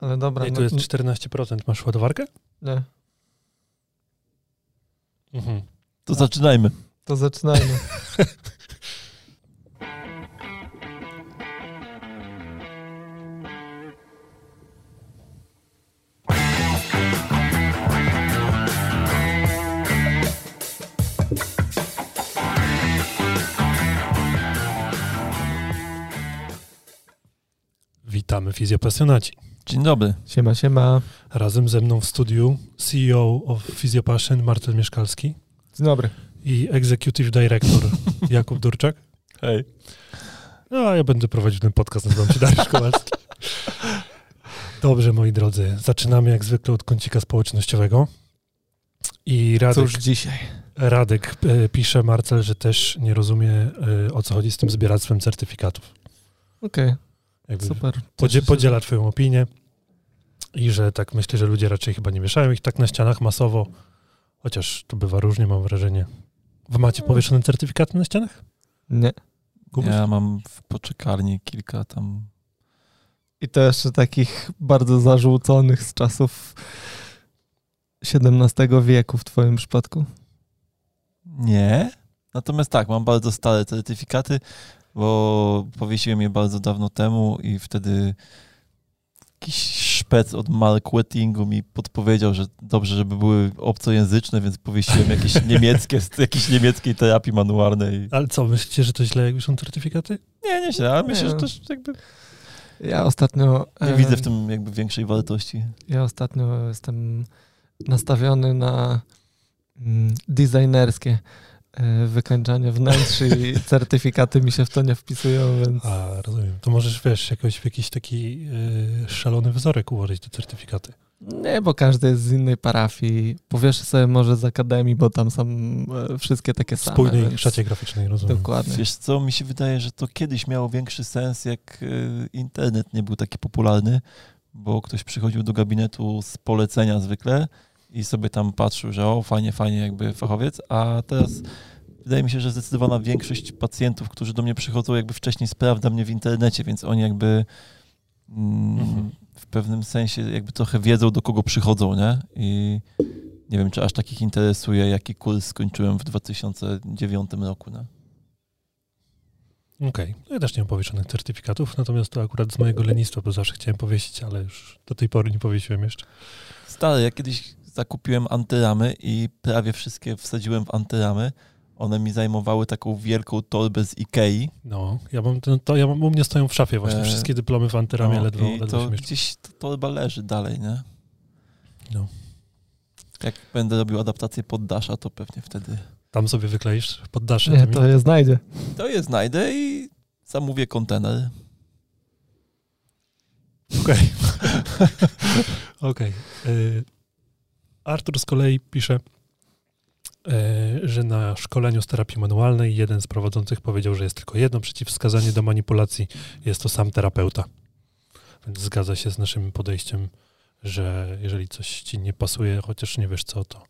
Ale dobra. I no- tu jest 14%. Masz ładowarkę? Nie, Mhm. To zaczynajmy. to zaczynajmy. fizjopasjonaci. Dzień dobry. Siema, siema. Razem ze mną w studiu CEO of Physiopassion Marcel Mieszkalski Dzień dobry. i Executive Director Jakub Durczak. Hej. No, a ja będę prowadził ten podcast, nazywam się Dariusz Kowalski. Dobrze, moi drodzy, zaczynamy jak zwykle od kącika społecznościowego. I Radek, Cóż dzisiaj? Radek e, pisze, Marcel, że też nie rozumie, e, o co chodzi z tym zbieractwem certyfikatów. Okej, Jakby super. podzie, podziela twoją opinię i że tak myślę, że ludzie raczej chyba nie wieszają ich tak na ścianach masowo, chociaż to bywa różnie, mam wrażenie. Wy macie powieszone certyfikaty na ścianach? Nie. Kubuś? Ja mam w poczekarni kilka tam. I to jeszcze takich bardzo zarzuconych z czasów XVII wieku w twoim przypadku. Nie. Natomiast tak, mam bardzo stare certyfikaty, bo powiesiłem je bardzo dawno temu i wtedy jakiś szpec od marketingu mi podpowiedział, że dobrze, żeby były obcojęzyczne, więc powiesiłem jakieś niemieckie, z jakiejś niemieckiej terapii manualnej. Ale co, myślicie, że to źle, jak już są certyfikaty? Nie, nie źle, ale myślę, że Nie. też jakby Ja ostatnio... nie em, widzę w tym jakby większej wartości. Ja ostatnio jestem nastawiony na mm, designerskie e, wykańczanie wnętrz i certyfikaty mi się w to nie wpisują, więc A, rozumiem. To możesz, wiesz, jakoś w jakiś taki y, szalony wzorek ułożyć te certyfikaty. nie, bo każdy jest z innej parafii. Powieszę sobie może z akademii, bo tam są e, wszystkie takie same. Spójnej więc- szacie graficznej, rozumiem. Dokładnie. Wiesz co, mi się wydaje, że to kiedyś miało większy sens, jak internet nie był taki popularny, bo ktoś przychodził do gabinetu z polecenia zwykle i sobie tam patrzył, że o, fajnie, fajnie, jakby fachowiec, a teraz wydaje mi się, że zdecydowana większość pacjentów, którzy do mnie przychodzą, jakby wcześniej sprawdza mnie w internecie, więc oni jakby mm, Mhm. w pewnym sensie jakby trochę wiedzą, do kogo przychodzą, nie? I nie wiem, czy aż takich interesuje, jaki kurs skończyłem w 2009 roku, nie? Okej. No ja też nie mam powieszonych certyfikatów, natomiast to akurat z mojego lenistwa, bo zawsze chciałem powiesić, ale już do tej pory nie powiesiłem jeszcze. Stary, ja kiedyś zakupiłem antyramy i prawie wszystkie wsadziłem w antyramy. One mi zajmowały taką wielką torbę z Ikei. No, ja mam, ten, to ja mam, u mnie stoją w szafie właśnie E, wszystkie dyplomy w antyramie, No, ledwo, I ledwo to gdzieś ta torba leży dalej, nie? No. Jak będę robił adaptację poddasza, to pewnie wtedy Tam sobie wykleisz poddasze. Nie, to je znajdzie. to je znajdę i zamówię kontener. Okej. Okej. Y, Artur z kolei pisze, y, że na szkoleniu z terapii manualnej jeden z prowadzących powiedział, że jest tylko jedno przeciwwskazanie do manipulacji. Jest to sam terapeuta. Więc zgadza się z naszym podejściem, że jeżeli coś ci nie pasuje, chociaż nie wiesz co, to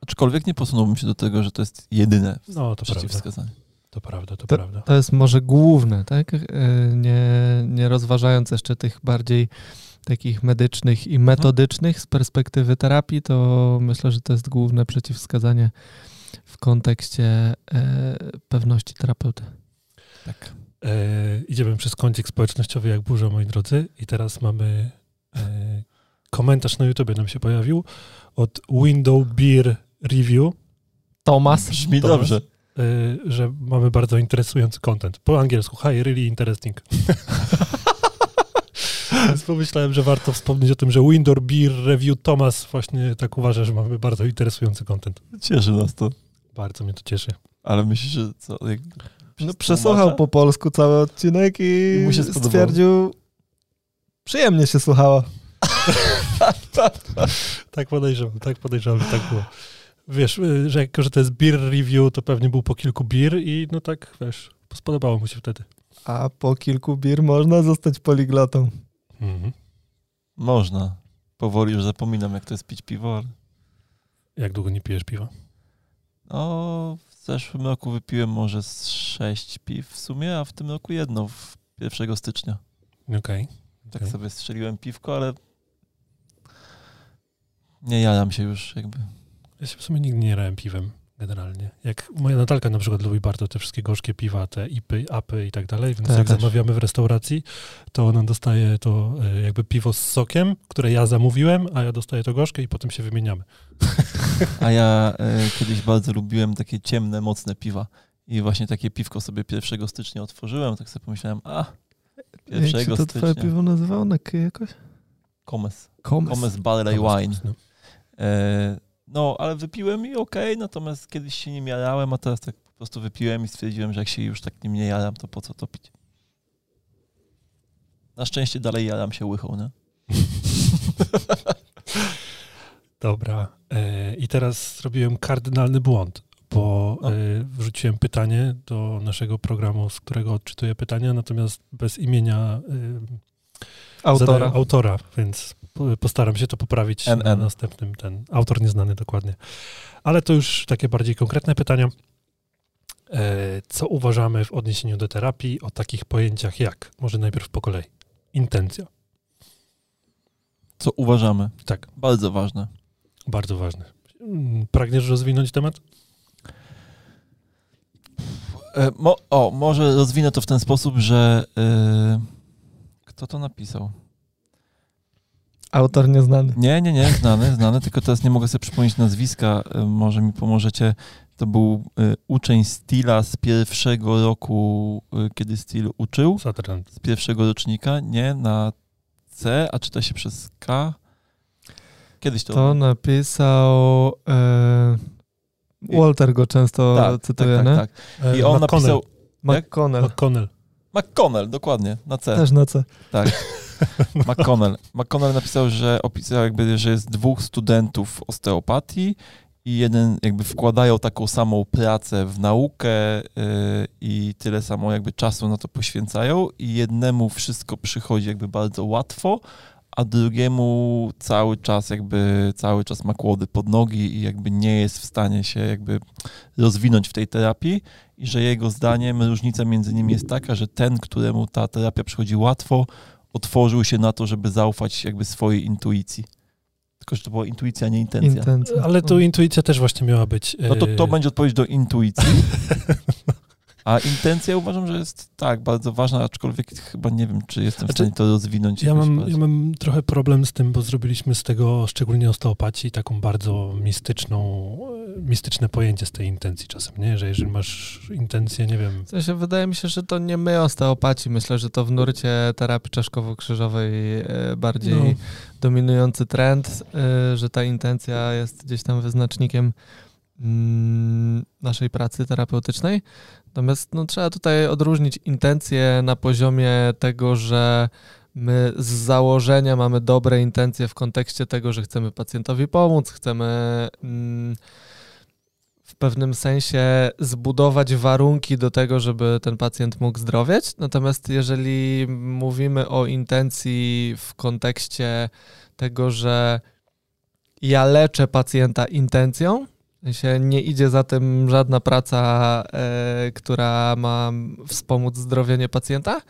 Aczkolwiek nie posunąłbym się do tego, że to jest jedyne no to prawda. przeciwwskazanie. To prawda, to To- prawda. To jest może główne, tak? E, Nie, nie rozważając jeszcze tych bardziej takich medycznych i metodycznych z perspektywy terapii, to myślę, że to jest główne przeciwwskazanie w kontekście e, pewności terapeuty. Tak. E, idziemy przez kącik społecznościowy jak burza, moi drodzy. I teraz mamy e, komentarz na YouTubie nam się pojawił od Window Beer Review, Tomas, Brzmi dobrze. e, że mamy bardzo interesujący content. Po angielsku, hi, really interesting. Więc pomyślałem, że warto wspomnieć o tym, że Window Beer Review Thomas właśnie tak uważa, że mamy bardzo interesujący content. Cieszy nas to. Bardzo mnie to cieszy. Ale myślisz, że co? Jak no, przesłuchał po polsku cały odcinek i, I mu się spodobało. stwierdził, przyjemnie się słuchało. Tak podejrzewam, tak podejrzewam, że tak było. Wiesz, y, że jako, że to jest beer review, to pewnie był po kilku beer i no tak, wiesz, spodobało mu się wtedy. A po kilku bir można zostać poliglotą. Mhm. Można. Powoli już zapominam, jak to jest pić piwo, ale... Jak długo nie pijesz piwa? No, w zeszłym roku wypiłem może z sześć piw w sumie, a w tym roku jedno, w 1 stycznia. Okej. Tak Okej. sobie strzeliłem piwko, ale nie jaram się już jakby. Ja się w sumie nigdy nie rałem piwem generalnie. Jak moja Natalka na przykład lubi bardzo te wszystkie gorzkie piwa, te ipy, apy i tak dalej, więc ja jak też. zamawiamy w restauracji, to ona dostaje to e, jakby piwo z sokiem, które ja zamówiłem, a ja dostaję to gorzkie i potem się wymieniamy. A ja e, kiedyś bardzo lubiłem takie ciemne, mocne piwa. I właśnie takie piwko sobie 1 stycznia otworzyłem, tak sobie pomyślałem, a, Jak się 1 to twoje stycznia. piwo nazywało? Na K jakoś? Komes. Komes. Komes Barley Komes, Wine. no. E, no, ale wypiłem i okej, natomiast kiedyś się nim jarałem, a teraz tak po prostu wypiłem i stwierdziłem, że jak się już tak nim nie jaram, to po co to pić? Na szczęście dalej jaram się łychą, nie? Dobra. E, I teraz zrobiłem kardynalny błąd, bo No. wrzuciłem pytanie do naszego programu, z którego odczytuję pytania, natomiast bez imienia e, Autora. autora, więc po- postaram się to poprawić na NN. następnym. Ten autor nieznany dokładnie. Ale to już takie bardziej konkretne pytania. Co uważamy w odniesieniu do terapii o takich pojęciach jak, może najpierw po kolei, intencja. Co uważamy? Tak, Bardzo ważne. Bardzo ważne. Mm, Pragniesz rozwinąć temat? E, mo, o, może rozwinę to w ten sposób, że e, kto to napisał? Autor nieznany. Nie, nie, nie, znany, znany, tylko teraz nie mogę sobie przypomnieć nazwiska, e, może mi pomożecie. To był e, uczeń Stila z pierwszego roku, e, kiedy Stil uczył, Sutherland. z pierwszego rocznika, nie, na C, a czyta się przez K. Kiedyś to... To napisał... E, Walter go często tak, cytuje, tak, nie? tak, tak. I E, on McConnell. napisał... McConnell. McConnell. McConnell, dokładnie, na C. Też na C. Tak. McConnell. McConnell napisał, że opisał jakby, że jest dwóch studentów osteopatii i jeden jakby wkładają taką samą pracę w naukę yy, i tyle samo jakby czasu na to poświęcają i jednemu wszystko przychodzi jakby bardzo łatwo, a drugiemu cały czas jakby cały czas ma kłody pod nogi i jakby nie jest w stanie się jakby rozwinąć w tej terapii i że jego zdaniem różnica między nimi jest taka, że ten, któremu ta terapia przychodzi łatwo, otworzył się na to, żeby zaufać jakby swojej intuicji. Tylko, że to była intuicja, nie intencja. Intencja. Ale tu intuicja też właśnie miała być. No to, to e, będzie odpowiedź do intuicji. A intencja uważam, że jest tak, bardzo ważna, aczkolwiek chyba nie wiem, czy jestem w Znaczy, stanie to rozwinąć. Ja mam, ja mam trochę problem z tym, bo zrobiliśmy z tego, szczególnie osteopatii, taką bardzo mistyczną, e, mistyczne pojęcie z tej intencji czasem, nie? Że jeżeli masz intencję, nie wiem, W sensie wydaje mi się, że to nie my osteopaci. Myślę, że to w nurcie terapii czaszkowo-krzyżowej e, bardziej No. dominujący trend, e, że ta intencja jest gdzieś tam wyznacznikiem mm, naszej pracy terapeutycznej. Natomiast no, trzeba tutaj odróżnić intencje na poziomie tego, że my z założenia mamy dobre intencje w kontekście tego, że chcemy pacjentowi pomóc, chcemy mm, w pewnym sensie zbudować warunki do tego, żeby ten pacjent mógł zdrowieć. Natomiast jeżeli mówimy o intencji w kontekście tego, że ja leczę pacjenta intencją, sensie nie idzie za tym żadna praca, e, która ma wspomóc zdrowienie pacjenta,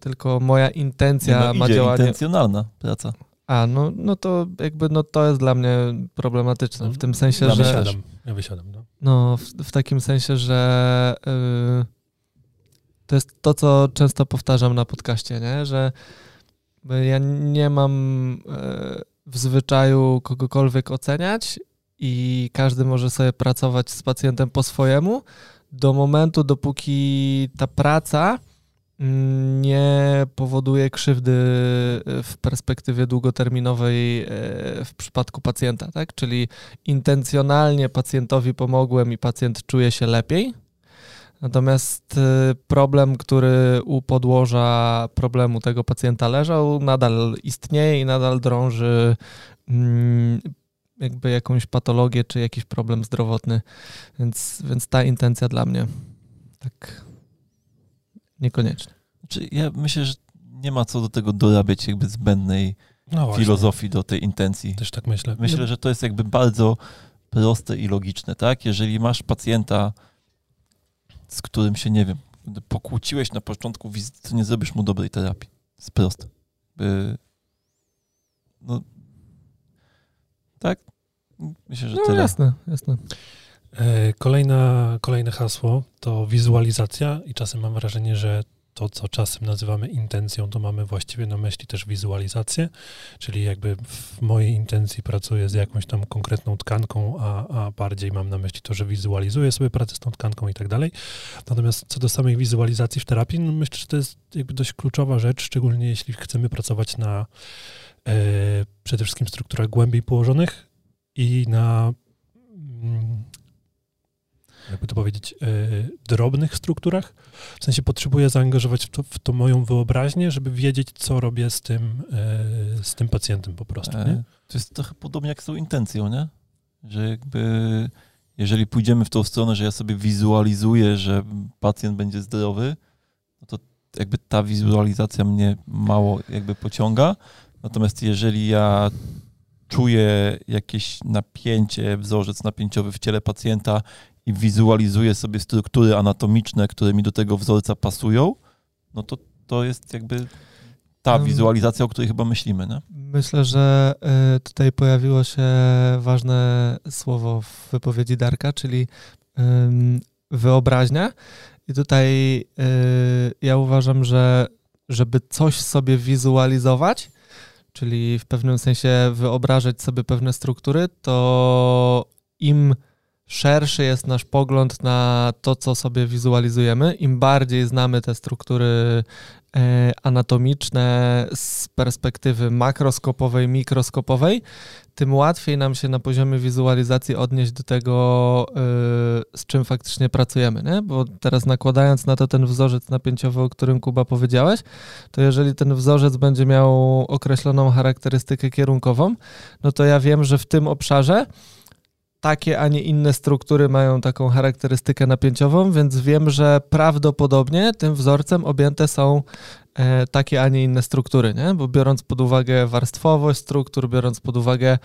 tylko moja Nie, intencja no, ma idzie działanie. intencjonalna praca. A, no, no to jakby no to jest dla mnie problematyczne w tym sensie, ja że wysiadam. Ja wysiadam, no. no w, w takim sensie, że y, to jest to, co często powtarzam na podcaście, nie? że ja nie mam y, w zwyczaju kogokolwiek oceniać i każdy może sobie pracować z pacjentem po swojemu do momentu, dopóki ta praca mm, nie powoduje krzywdy y, w perspektywie długoterminowej y, w przypadku pacjenta, tak? Czyli intencjonalnie pacjentowi pomogłem i pacjent czuje się lepiej. Natomiast y, problem, który u podłoża problemu tego pacjenta leżał, nadal istnieje i nadal drąży mm, jakby jakąś patologię czy jakiś problem zdrowotny. Więc, więc ta intencja dla mnie tak niekoniecznie. Czy ja myślę, że nie ma co do tego dorabiać jakby zbędnej no filozofii do tej intencji. Też tak myślę. Myślę, że to jest jakby bardzo proste i logiczne, tak? Jeżeli masz pacjenta, z którym się, nie wiem, pokłóciłeś na początku wizyty, to nie zrobisz mu dobrej terapii. To jest proste. no tak? Myślę, że No tyle. jasne, jasne. E, Kolejna, kolejne hasło to wizualizacja i czasem mam wrażenie, że to, co czasem nazywamy intencją, to mamy właściwie na myśli też wizualizację, czyli jakby w mojej intencji pracuję z jakąś tam konkretną tkanką, a, a bardziej mam na myśli to, że wizualizuję sobie pracę z tą tkanką i tak dalej. Natomiast co do samej wizualizacji w terapii, no myślę, że to jest jakby dość kluczowa rzecz, szczególnie jeśli chcemy pracować na e, przede wszystkim strukturach głębiej położonych i na mm, jakby to powiedzieć, e, drobnych strukturach. W sensie potrzebuję zaangażować w to, w to moją wyobraźnię, żeby wiedzieć, co robię z tym, e, z tym pacjentem po prostu. Nie? E, To jest trochę podobnie jak z tą intencją, nie? Że jakby jeżeli pójdziemy w tą stronę, że ja sobie wizualizuję, że pacjent będzie zdrowy, no to jakby ta wizualizacja mnie mało jakby pociąga. Natomiast jeżeli ja czuję jakieś napięcie, wzorzec napięciowy w ciele pacjenta i wizualizuję sobie struktury anatomiczne, które mi do tego wzorca pasują, no to to jest jakby ta wizualizacja, o której chyba myślimy, nie? Myślę, że y, tutaj pojawiło się ważne słowo w wypowiedzi Darka, czyli wyobraźnia. I tutaj y, ja uważam, że żeby coś sobie wizualizować, czyli w pewnym sensie wyobrażać sobie pewne struktury, to im szerszy jest nasz pogląd na to, co sobie wizualizujemy, im bardziej znamy te struktury anatomiczne z perspektywy makroskopowej, mikroskopowej, tym łatwiej nam się na poziomie wizualizacji odnieść do tego, e, z czym faktycznie pracujemy. Nie? Bo teraz nakładając na to ten wzorzec napięciowy, o którym Kuba powiedziałeś, to jeżeli ten wzorzec będzie miał określoną charakterystykę kierunkową, no to ja wiem, że w tym obszarze takie, a nie inne struktury mają taką charakterystykę napięciową, więc wiem, że prawdopodobnie tym wzorcem objęte są e, takie, a nie inne struktury, nie? Bo biorąc pod uwagę warstwowość struktur, biorąc pod uwagę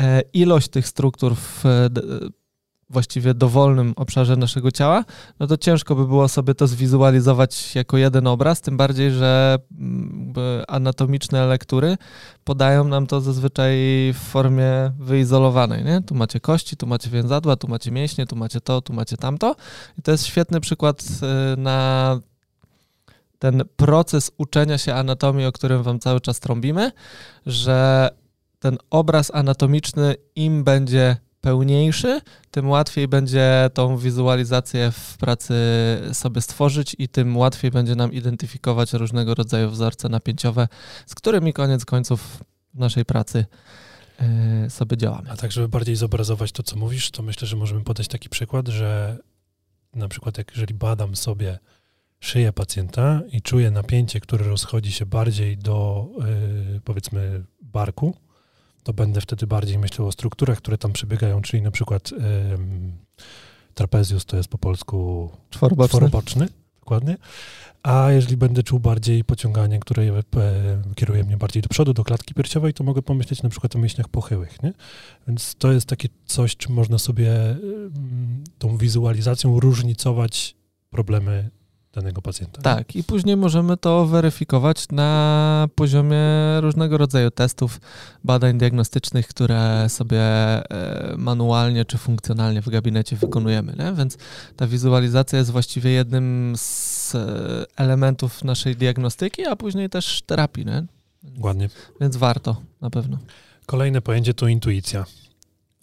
e, ilość tych struktur w e, właściwie dowolnym obszarze naszego ciała, no to ciężko by było sobie to zwizualizować jako jeden obraz, tym bardziej, że mm, anatomiczne lektury podają nam to zazwyczaj w formie wyizolowanej. Nie? Tu macie kości, tu macie więzadła, tu macie mięśnie, tu macie to, tu macie tamto. I to jest świetny przykład y, na ten proces uczenia się anatomii, o którym wam cały czas trąbimy, że ten obraz anatomiczny im będzie pełniejszy, tym łatwiej będzie tą wizualizację w pracy sobie stworzyć i tym łatwiej będzie nam identyfikować różnego rodzaju wzorce napięciowe, z którymi koniec końców w naszej pracy y, sobie działamy. A tak, żeby bardziej zobrazować to, co mówisz, to myślę, że możemy podać taki przykład, że na przykład jak jeżeli badam sobie szyję pacjenta i czuję napięcie, które rozchodzi się bardziej do yy, powiedzmy barku, to będę wtedy bardziej myślał o strukturach, które tam przebiegają, czyli na przykład yy, trapezius to jest po polsku Czworoboczny. czworoboczny, dokładnie. A jeżeli będę czuł bardziej pociąganie, które e, kieruje mnie bardziej do przodu, do klatki piersiowej, to mogę pomyśleć na przykład o mięśniach pochyłych. Nie? Więc to jest takie coś, czym można sobie tą wizualizacją różnicować problemy danego pacjenta. nie? Tak, i później możemy to weryfikować na poziomie różnego rodzaju testów, badań diagnostycznych, które sobie e, manualnie czy funkcjonalnie w gabinecie wykonujemy. Nie? Więc ta wizualizacja jest właściwie jednym z e, elementów naszej diagnostyki, a później też terapii. Nie? Ładnie. Więc warto na pewno. Kolejne pojęcie to intuicja.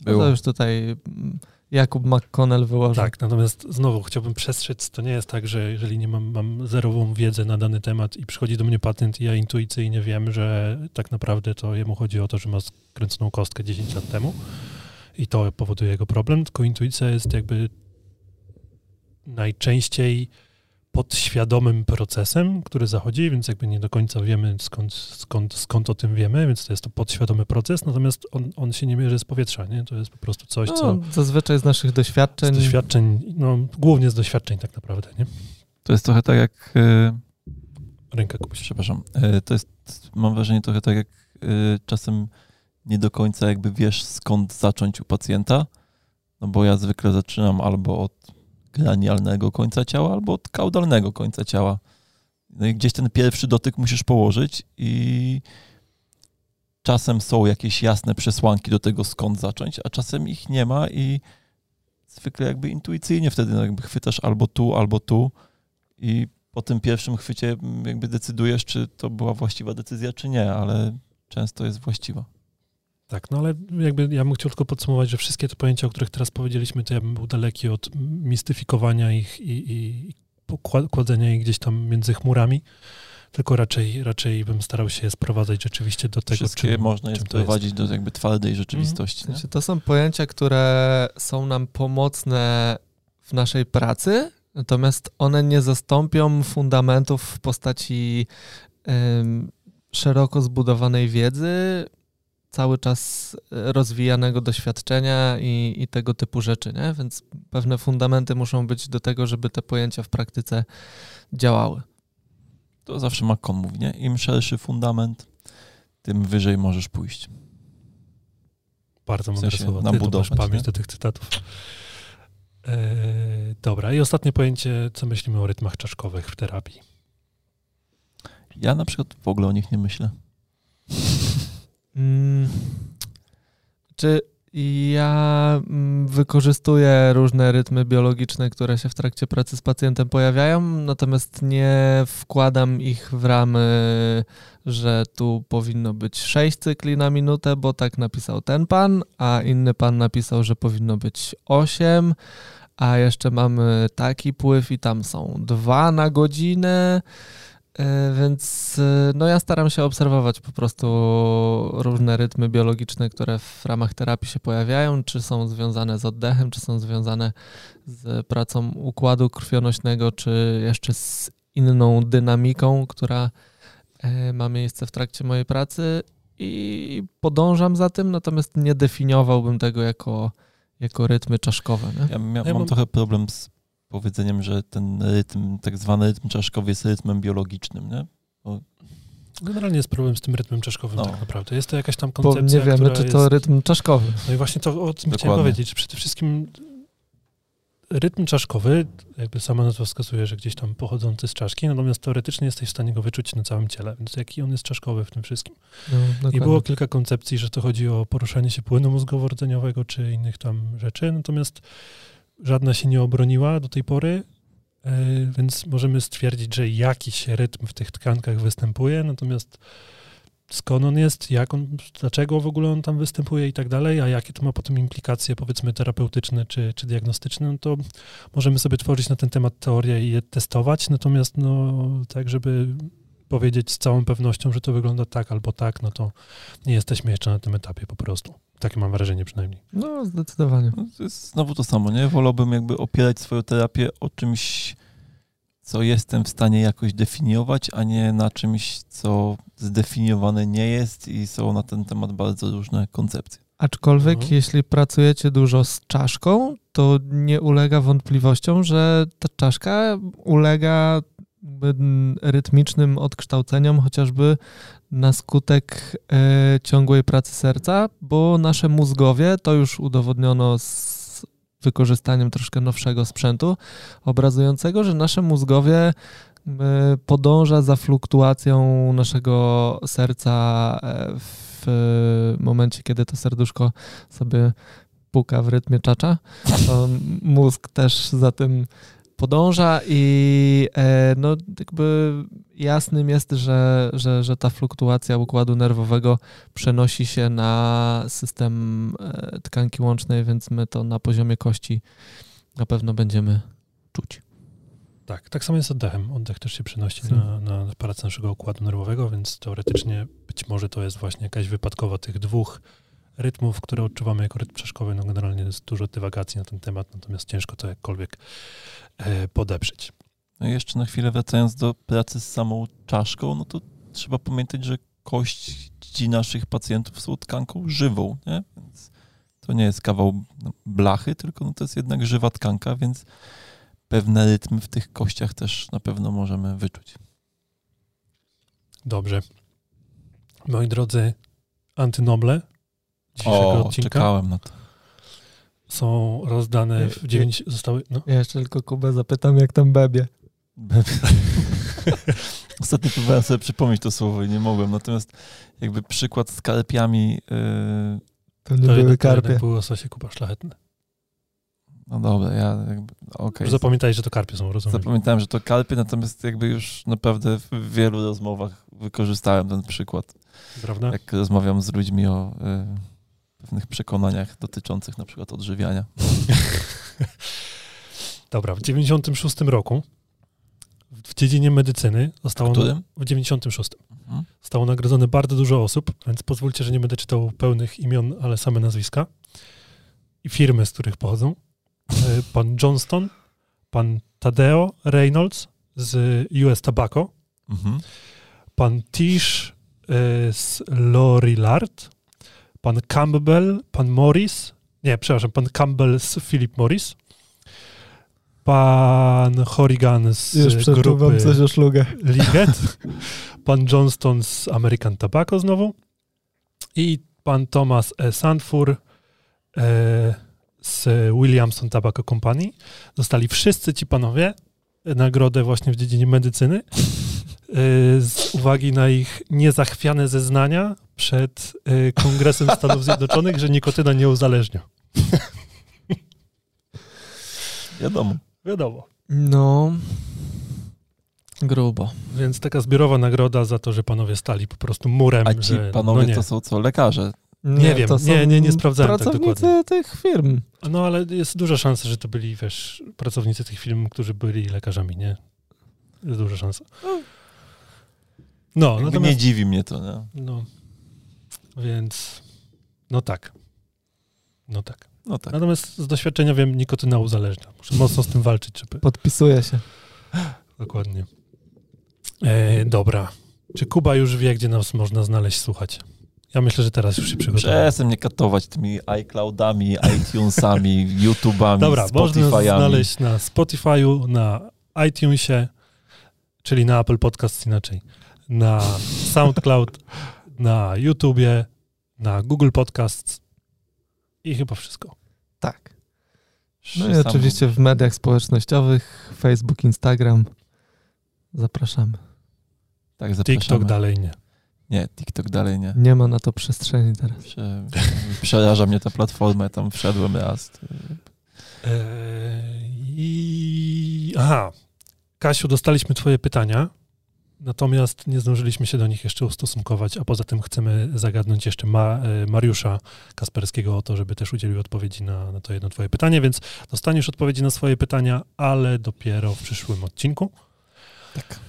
No to już tutaj mm, Jakub McConnell wyłożył. Tak, natomiast znowu chciałbym przestrzec, to nie jest tak, że jeżeli nie mam, mam zerową wiedzę na dany temat i przychodzi do mnie pacjent i ja intuicyjnie wiem, że tak naprawdę to jemu chodzi o to, że ma skręconą kostkę 10 lat temu i to powoduje jego problem, tylko intuicja jest jakby najczęściej podświadomym procesem, który zachodzi, więc jakby nie do końca wiemy skąd, skąd, skąd o tym wiemy, więc to jest to podświadomy proces, natomiast on, on się nie mierzy z powietrza, nie? To jest po prostu coś, co No, zazwyczaj z naszych z doświadczeń. doświadczeń, no głównie z doświadczeń tak naprawdę, nie? To jest trochę tak jak, e, Ręka kupuś. przepraszam, e, to jest, mam wrażenie trochę tak jak e, czasem nie do końca jakby wiesz skąd zacząć u pacjenta, no bo ja zwykle zaczynam albo od granialnego końca ciała, albo od kaudalnego końca ciała. No i gdzieś ten pierwszy dotyk musisz położyć i czasem są jakieś jasne przesłanki do tego, skąd zacząć, a czasem ich nie ma i zwykle jakby intuicyjnie wtedy no jakby chwytasz albo tu, albo tu i po tym pierwszym chwycie jakby decydujesz, czy to była właściwa decyzja, czy nie, ale często jest właściwa. Tak, no ale jakby ja bym chciał tylko podsumować, że wszystkie te pojęcia, o których teraz powiedzieliśmy, to ja bym był daleki od mistyfikowania ich i, i kładzenia ich gdzieś tam między chmurami, tylko raczej, raczej bym starał się sprowadzać rzeczywiście do tego, Wszystkie czym, można je sprowadzić do jakby twardej rzeczywistości. Mhm. To są pojęcia, które są nam pomocne w naszej pracy, natomiast one nie zastąpią fundamentów w postaci ym, szeroko zbudowanej wiedzy, cały czas rozwijanego doświadczenia i, i, tego typu rzeczy, nie? Więc pewne fundamenty muszą być do tego, żeby te pojęcia w praktyce działały. To zawsze Macon mówi, nie? Im szerszy fundament, tym wyżej możesz pójść. Bardzo mądre w sensie słowa. Ty masz pamięć nie? do tych cytatów. Eee, dobra, i ostatnie pojęcie, co myślimy o rytmach czaszkowych w terapii? Ja na przykład w ogóle o nich nie myślę. Mm, czy ja mm, wykorzystuję różne rytmy biologiczne, które się w trakcie pracy z pacjentem pojawiają, natomiast nie wkładam ich w ramy, że tu powinno być 6 cykli na minutę, bo tak napisał ten pan, a inny pan napisał, że powinno być 8, a jeszcze mamy taki pływ i tam są dwa na godzinę. E, więc e, no ja staram się obserwować po prostu różne rytmy biologiczne, które w ramach terapii się pojawiają, czy są związane z oddechem, czy są związane z pracą układu krwionośnego, czy jeszcze z inną dynamiką, która e, ma miejsce w trakcie mojej pracy i podążam za tym, natomiast nie definiowałbym tego jako, jako rytmy czaszkowe. Nie? Ja, ja, ja mam trochę problem z powiedzeniem, że ten rytm, tak zwany rytm czaszkowy jest rytmem biologicznym, nie? Bo... Generalnie jest problem z tym rytmem czaszkowym no. tak naprawdę. Jest to jakaś tam koncepcja, Bo nie wiemy, czy to jest... rytm czaszkowy. No i właśnie to o tym Dokładnie. chciałem powiedzieć, przede wszystkim rytm czaszkowy, jakby sama nazwa wskazuje, że gdzieś tam pochodzący z czaszki, natomiast teoretycznie jesteś w stanie go wyczuć na całym ciele, więc jaki on jest czaszkowy w tym wszystkim. No, I było kilka koncepcji, że to chodzi o poruszanie się płynu mózgowo-rdzeniowego, czy innych tam rzeczy, natomiast żadna się nie obroniła do tej pory, e, więc możemy stwierdzić, że jakiś rytm w tych tkankach występuje, natomiast skąd on jest, jak on, dlaczego w ogóle on tam występuje i tak dalej, a jakie to ma potem implikacje powiedzmy terapeutyczne czy, czy diagnostyczne, no to możemy sobie tworzyć na ten temat teorię i je testować, natomiast no tak, żeby powiedzieć z całą pewnością, że to wygląda tak albo tak, no to nie jesteśmy jeszcze na tym etapie po prostu. Takie mam wrażenie przynajmniej. No, zdecydowanie. No, to jest znowu to samo, nie? Wolałbym jakby opierać swoją terapię o czymś, co jestem w stanie jakoś definiować, a nie na czymś, co zdefiniowane nie jest i są na ten temat bardzo różne koncepcje. Aczkolwiek, mhm. jeśli pracujecie dużo z czaszką, to nie ulega wątpliwościom, że ta czaszka ulega rytmicznym odkształceniom, chociażby na skutek e, ciągłej pracy serca, bo nasze mózgowie, to już udowodniono z wykorzystaniem troszkę nowszego sprzętu obrazującego, że nasze mózgowie e, podąża za fluktuacją naszego serca e, w momencie, kiedy to serduszko sobie puka w rytmie czacza, to mózg też za tym podąża i e, no, jakby jasnym jest, że, że, że ta fluktuacja układu nerwowego przenosi się na system e, tkanki łącznej, więc my to na poziomie kości na pewno będziemy czuć. Tak, tak samo jest z oddechem. Oddech też się przenosi na, na pracę naszego układu nerwowego, więc teoretycznie być może to jest właśnie jakaś wypadkowa tych dwóch rytmów, które odczuwamy jako rytm przeszkowy. No generalnie jest dużo dywagacji na ten temat, natomiast ciężko to jakkolwiek e, podeprzeć. No jeszcze na chwilę wracając do pracy z samą czaszką, no to trzeba pamiętać, że kości naszych pacjentów są tkanką żywą, nie? Więc to nie jest kawał no, blachy, tylko no to jest jednak żywa tkanka, więc pewne rytmy w tych kościach też na pewno możemy wyczuć. Dobrze. Moi drodzy, antynoble dzisiejszego o, odcinka. czekałem na to. Są rozdane w dziewięć, zostały, no. Ja jeszcze tylko Kubę zapytam, jak tam bebie. Bebie. Ostatnio próbowałem sobie przypomnieć to słowo i nie mogłem. Natomiast jakby przykład z karpiami, yy, To nie To były to karpie. jednak były łososie kupa szlachetne. no dobra, ja jakby, okej. Zapamiętaj, że to karpie są, rozumiem. Zapamiętałem, że to karpie, natomiast jakby już naprawdę w wielu rozmowach wykorzystałem ten przykład. Prawda? Jak rozmawiam z ludźmi o y, pewnych przekonaniach dotyczących na przykład odżywiania. Dobra, w 96 roku w dziedzinie medycyny zostało... W którym? W 96. Mhm. Zostało nagrodzone bardzo dużo osób, więc pozwólcie, że nie będę czytał pełnych imion, ale same nazwiska i firmy, z których pochodzą. E, Pan Johnston, pan Tadeo Reynolds z US Tobacco, Mhm. pan Tish e, z Lorillard, pan Campbell, pan Morris, nie, przepraszam, pan Campbell z Philip Morris, pan Horrigan z Już grupy coś o szlugach. Liget, pan Johnston z American Tobacco znowu i pan Thomas E. Sandfur e, z Williamson Tobacco Company. Dostali wszyscy ci panowie nagrodę właśnie w dziedzinie medycyny e, z uwagi na ich niezachwiane zeznania przed e, Kongresem Stanów Zjednoczonych, że nikotyna nie uzależnia. Wiadomo. Wiadomo. No, grubo. Więc taka zbiorowa nagroda za to, że panowie stali po prostu murem, A ci że panowie no nie. to są co? Lekarze. Nie wiem, to są nie, nie, nie sprawdzałem tak Pracownicy tych firm. No ale jest duża szansa, że to byli, wiesz, pracownicy tych filmów, którzy byli lekarzami, nie? Jest duża szansa. No, Nie natomiast... dziwi mnie to, nie? No, więc... No tak. No tak. No tak. Natomiast z doświadczenia wiem, nikotyna uzależnia. Muszę mocno z tym walczyć, żeby... Podpisuję się. Dokładnie. E, dobra. Czy Kuba już wie, gdzie nas można znaleźć, słuchać? Ja myślę, że teraz już się przygotowałem. Przestań mnie katować tymi iCloudami, iTunesami, YouTubami, Dobra, można znaleźć na Spotify'u, na iTunesie, czyli na Apple Podcasts inaczej, na SoundCloud, na YouTubie, na Google Podcasts i chyba wszystko. Tak. No i oczywiście w mediach społecznościowych, Facebook, Instagram. Zapraszamy. Tak, zapraszamy. TikTok dalej nie. Nie, TikTok dalej nie. Nie ma na to przestrzeni teraz. Prze, przeraża mnie ta platforma, tam wszedłem raz. Eee, I... Aha. Kasiu, dostaliśmy twoje pytania, natomiast nie zdążyliśmy się do nich jeszcze ustosunkować, a poza tym chcemy zagadnąć jeszcze Ma, e, Mariusza Kasperskiego o to, żeby też udzielił odpowiedzi na, na to jedno twoje pytanie, więc dostaniesz odpowiedzi na swoje pytania, ale dopiero w przyszłym odcinku. Tak.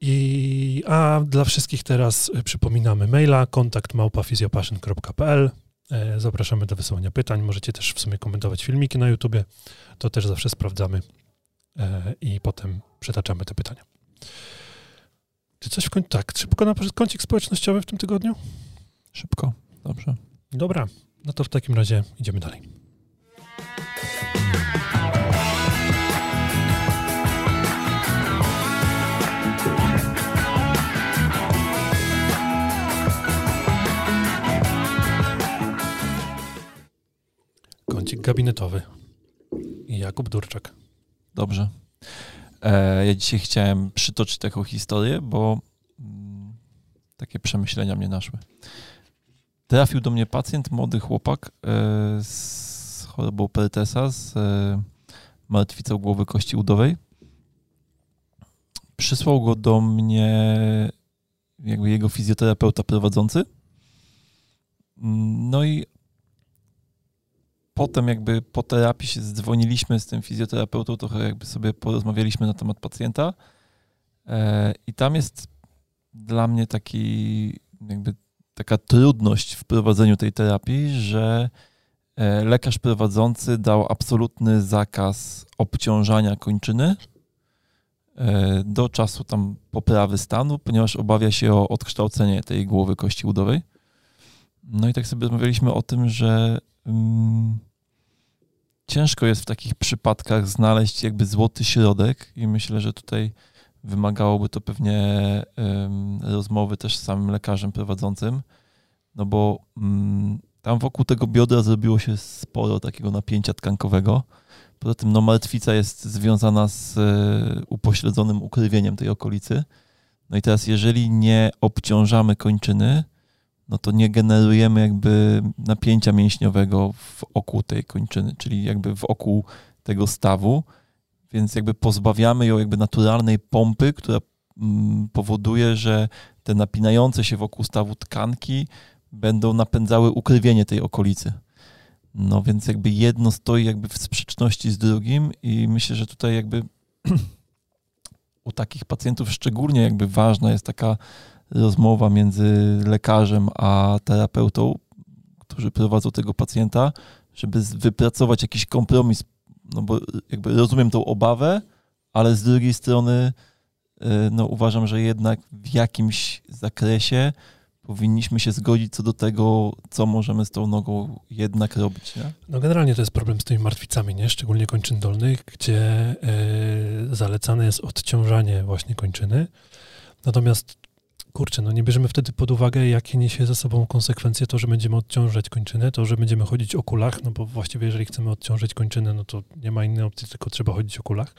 I, a dla wszystkich teraz e, przypominamy maila kontakt małpafizjopassion.pl E, Zapraszamy do wysyłania pytań. Możecie też w sumie komentować filmiki na YouTubie. To też zawsze sprawdzamy i potem przetaczamy te pytania. Czy coś w końcu? Tak, szybko na kącik społecznościowy w tym tygodniu? Szybko. Dobrze. Dobra, no to w takim razie idziemy dalej. Kącik gabinetowy. Jakub Durczak. Dobrze. E, ja dzisiaj chciałem przytoczyć taką historię, bo mm, takie przemyślenia mnie naszły. Trafił do mnie pacjent, młody chłopak e, z chorobą Pertesa, z e, martwicą głowy kości udowej. Przysłał go do mnie jakby jego fizjoterapeuta prowadzący. Mm, No i potem jakby po terapii się zdzwoniliśmy z tym fizjoterapeutą, trochę jakby sobie porozmawialiśmy na temat pacjenta e, i tam jest dla mnie taki jakby taka trudność w prowadzeniu tej terapii, że e, lekarz prowadzący dał absolutny zakaz obciążania kończyny e, do czasu tam poprawy stanu, ponieważ obawia się o odkształcenie tej głowy kości udowej. No i tak sobie rozmawialiśmy o tym, że mm, ciężko jest w takich przypadkach znaleźć jakby złoty środek i myślę, że tutaj wymagałoby to pewnie em, rozmowy też z samym lekarzem prowadzącym, no bo mm, tam wokół tego biodra zrobiło się sporo takiego napięcia tkankowego. Poza tym no, martwica jest związana z e, upośledzonym ukrwieniem tej okolicy. No i teraz, jeżeli nie obciążamy kończyny, no to nie generujemy jakby napięcia mięśniowego w oku tej kończyny, czyli jakby w oku tego stawu, więc jakby pozbawiamy ją jakby naturalnej pompy, która mm, powoduje, że te napinające się wokół stawu tkanki będą napędzały ukrwienie tej okolicy. No więc jakby jedno stoi jakby w sprzeczności z drugim i myślę, że tutaj jakby u takich pacjentów szczególnie jakby ważna jest taka rozmowa między lekarzem a terapeutą, którzy prowadzą tego pacjenta, żeby wypracować jakiś kompromis, no bo jakby rozumiem tą obawę, ale z drugiej strony y, no uważam, że jednak w jakimś zakresie powinniśmy się zgodzić co do tego, co możemy z tą nogą jednak robić. Nie? No generalnie to jest problem z tymi martwicami, nie? szczególnie kończyn dolnych, gdzie yy, zalecane jest odciążanie właśnie kończyny. Natomiast kurczę, no nie bierzemy wtedy pod uwagę, jakie niesie ze sobą konsekwencje to, że będziemy odciążać kończynę, to, że będziemy chodzić o kulach, no bo właściwie jeżeli chcemy odciążyć kończynę, no to nie ma innej opcji, tylko trzeba chodzić o kulach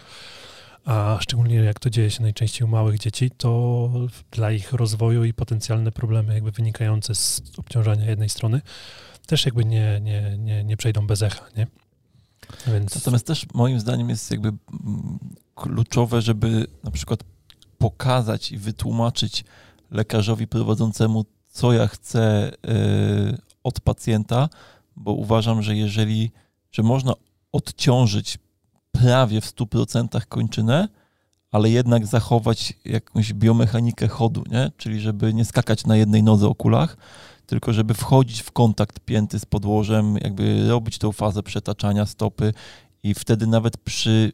a szczególnie jak to dzieje się najczęściej u małych dzieci, to dla ich rozwoju i potencjalne problemy jakby wynikające z obciążania jednej strony też jakby nie, nie, nie, nie przejdą bez echa, nie? Więc... Natomiast też moim zdaniem jest jakby kluczowe, żeby na przykład pokazać i wytłumaczyć lekarzowi prowadzącemu, co ja chcę yy, od pacjenta, bo uważam, że jeżeli, że można odciążyć prawie w 100% kończynę, ale jednak zachować jakąś biomechanikę chodu, nie? czyli żeby nie skakać na jednej nodze o kulach, tylko żeby wchodzić w kontakt pięty z podłożem, jakby robić tą fazę przetaczania stopy i wtedy nawet przy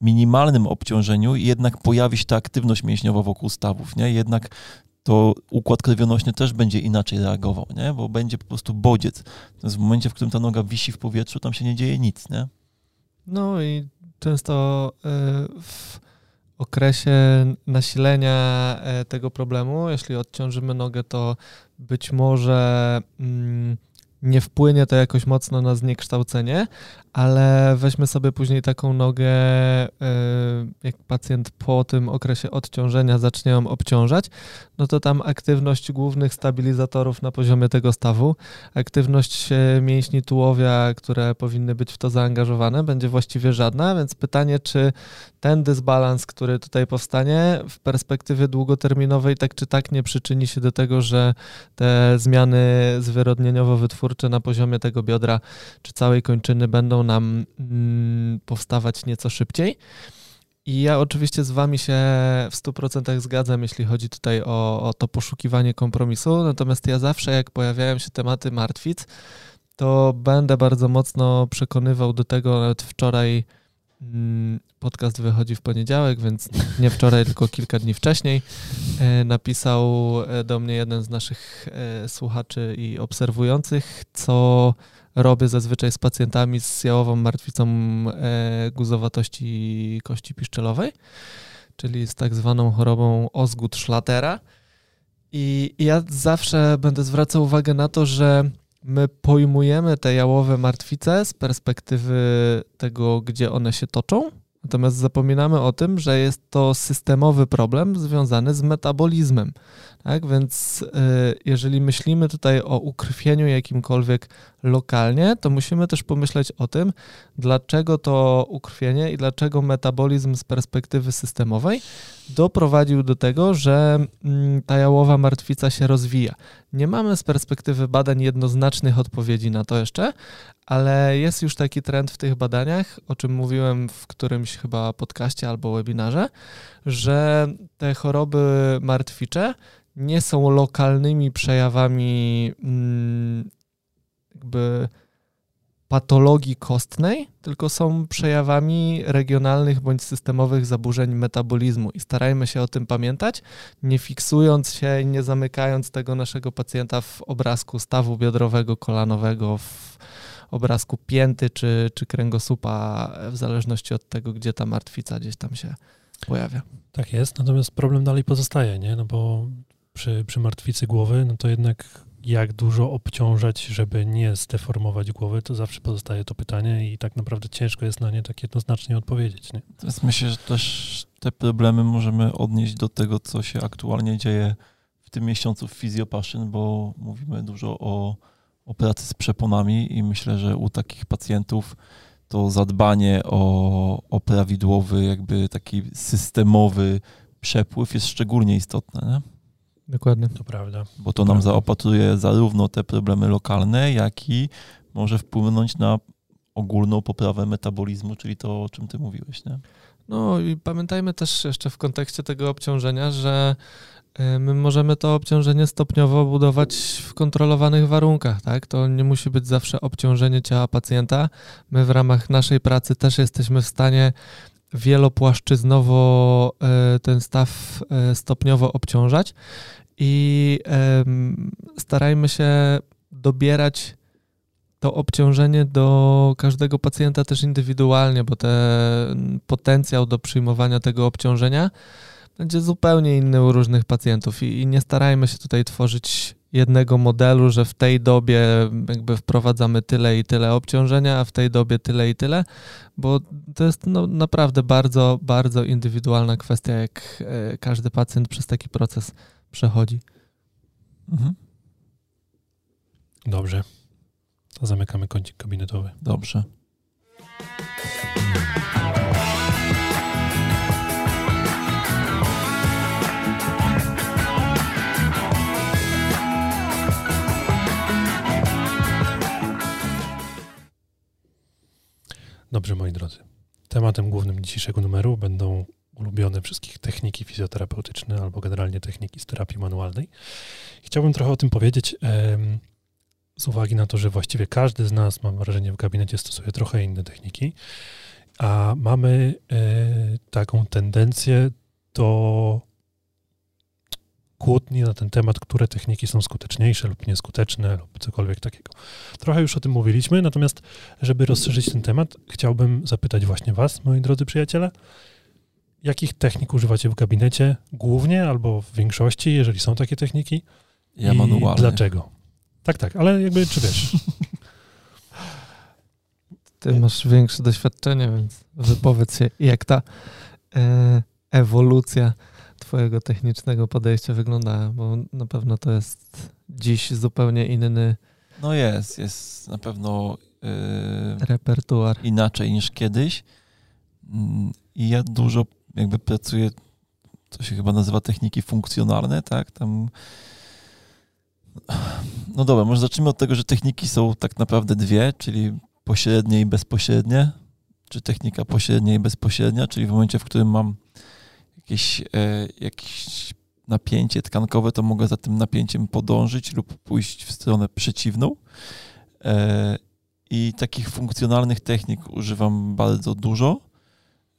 minimalnym obciążeniu jednak pojawi się ta aktywność mięśniowa wokół stawów, nie? Jednak to układ krwionośny też będzie inaczej reagował, nie? Bo będzie po prostu bodziec. Natomiast w momencie, w którym ta noga wisi w powietrzu, tam się nie dzieje nic, nie? No i często e, w okresie nasilenia e, tego problemu, jeśli odciążymy nogę, to być może mm, nie wpłynie to jakoś mocno na zniekształcenie, ale weźmy sobie później taką nogę, e, jak pacjent po tym okresie odciążenia zacznie ją obciążać, no to tam aktywność głównych stabilizatorów na poziomie tego stawu, aktywność mięśni tułowia, które powinny być w to zaangażowane, będzie właściwie żadna, więc pytanie, czy ten dysbalans, który tutaj powstanie w perspektywie długoterminowej tak czy tak nie przyczyni się do tego, że te zmiany zwyrodnieniowo-wytwórcze na poziomie tego biodra czy całej kończyny będą nam mm, powstawać nieco szybciej. I ja oczywiście z Wami się w 100% zgadzam, jeśli chodzi tutaj o, o to poszukiwanie kompromisu. Natomiast ja zawsze, jak pojawiają się tematy martwic, to będę bardzo mocno przekonywał do tego, nawet wczoraj mm, podcast wychodzi w poniedziałek, więc nie wczoraj, tylko kilka dni wcześniej. E, napisał e, do mnie jeden z naszych e, słuchaczy i obserwujących, co robię zazwyczaj z pacjentami z jałową martwicą e, guzowatości kości piszczelowej, czyli z tak zwaną chorobą Osgood-Schlatera. I ja zawsze będę zwracał uwagę na to, że my pojmujemy te jałowe martwice z perspektywy tego, gdzie one się toczą, natomiast zapominamy o tym, że jest to systemowy problem związany z metabolizmem. Tak więc y, jeżeli myślimy tutaj o ukrwieniu jakimkolwiek lokalnie, to musimy też pomyśleć o tym, dlaczego to ukrwienie i dlaczego metabolizm z perspektywy systemowej doprowadził do tego, że mm, ta jałowa martwica się rozwija. Nie mamy z perspektywy badań jednoznacznych odpowiedzi na to jeszcze, ale jest już taki trend w tych badaniach, o czym mówiłem w którymś chyba podcaście albo webinarze, że te choroby martwicze nie są lokalnymi przejawami mm, jakby patologii kostnej, tylko są przejawami regionalnych bądź systemowych zaburzeń metabolizmu. I starajmy się o tym pamiętać, nie fiksując się i nie zamykając tego naszego pacjenta w obrazku stawu biodrowego, kolanowego, w obrazku pięty czy, czy kręgosłupa, w zależności od tego, gdzie ta martwica gdzieś tam się pojawia. Tak jest, natomiast problem dalej pozostaje, nie? No bo przy, przy martwicy głowy, no to jednak jak dużo obciążać, żeby nie zdeformować głowy, to zawsze pozostaje to pytanie i tak naprawdę ciężko jest na nie tak jednoznacznie odpowiedzieć. Nie? Myślę, że też te problemy możemy odnieść do tego, co się aktualnie dzieje w tym miesiącu w Physiopassion, bo mówimy dużo o, o pracy z przeponami i myślę, że u takich pacjentów to zadbanie o, o prawidłowy, jakby taki systemowy przepływ jest szczególnie istotne. Nie? Dokładnie. To prawda. Bo to nam Prawda. zaopatruje zarówno te problemy lokalne, jak i może wpłynąć na ogólną poprawę metabolizmu, czyli to, o czym ty mówiłeś. Nie? No i pamiętajmy też jeszcze w kontekście tego obciążenia, że my możemy to obciążenie stopniowo budować w kontrolowanych warunkach, tak? To nie musi być zawsze obciążenie ciała pacjenta. My w ramach naszej pracy też jesteśmy w stanie wielopłaszczyznowo y, ten staw y, stopniowo obciążać i starajmy się dobierać to obciążenie do każdego pacjenta też indywidualnie, bo ten potencjał do przyjmowania tego obciążenia będzie zupełnie inny u różnych pacjentów i, i nie starajmy się tutaj tworzyć jednego modelu, że w tej dobie jakby wprowadzamy tyle i tyle obciążenia, a w tej dobie tyle i tyle, bo to jest no, naprawdę bardzo, bardzo indywidualna kwestia, jak e, każdy pacjent przez taki proces przechodzi. Mhm. Dobrze. To zamykamy kącik gabinetowy. Dobrze. Dobrze, moi drodzy. Tematem głównym dzisiejszego numeru będą ulubione wszystkich techniki fizjoterapeutyczne albo generalnie techniki z terapii manualnej. Chciałbym trochę o tym powiedzieć z uwagi na to, że właściwie każdy z nas, mam wrażenie, w gabinecie stosuje trochę inne techniki, a mamy e, taką tendencję do kłótni na ten temat, które techniki są skuteczniejsze lub nieskuteczne lub cokolwiek takiego. Trochę już o tym mówiliśmy, natomiast żeby rozszerzyć ten temat, chciałbym zapytać właśnie Was, moi drodzy przyjaciele, jakich technik używacie w gabinecie głównie albo w większości, jeżeli są takie techniki? Ja i manualny. dlaczego? Tak, tak, ale jakby czy wiesz, Ty masz większe doświadczenie, więc wypowiedz się, jak ta e, ewolucja twojego technicznego podejścia wygląda, bo na pewno to jest dziś zupełnie inny No jest, jest na pewno yy, repertuar. inaczej niż kiedyś. Mm, I ja dużo jakby pracuję, to się chyba nazywa techniki funkcjonalne, tak? Tam. No dobra, może zacznijmy od tego, że techniki są tak naprawdę dwie, czyli pośrednie i bezpośrednie, czy technika pośrednia i bezpośrednia, czyli w momencie, w którym mam jakieś, e, jakieś napięcie tkankowe, to mogę za tym napięciem podążyć lub pójść w stronę przeciwną. E, I takich funkcjonalnych technik używam bardzo dużo.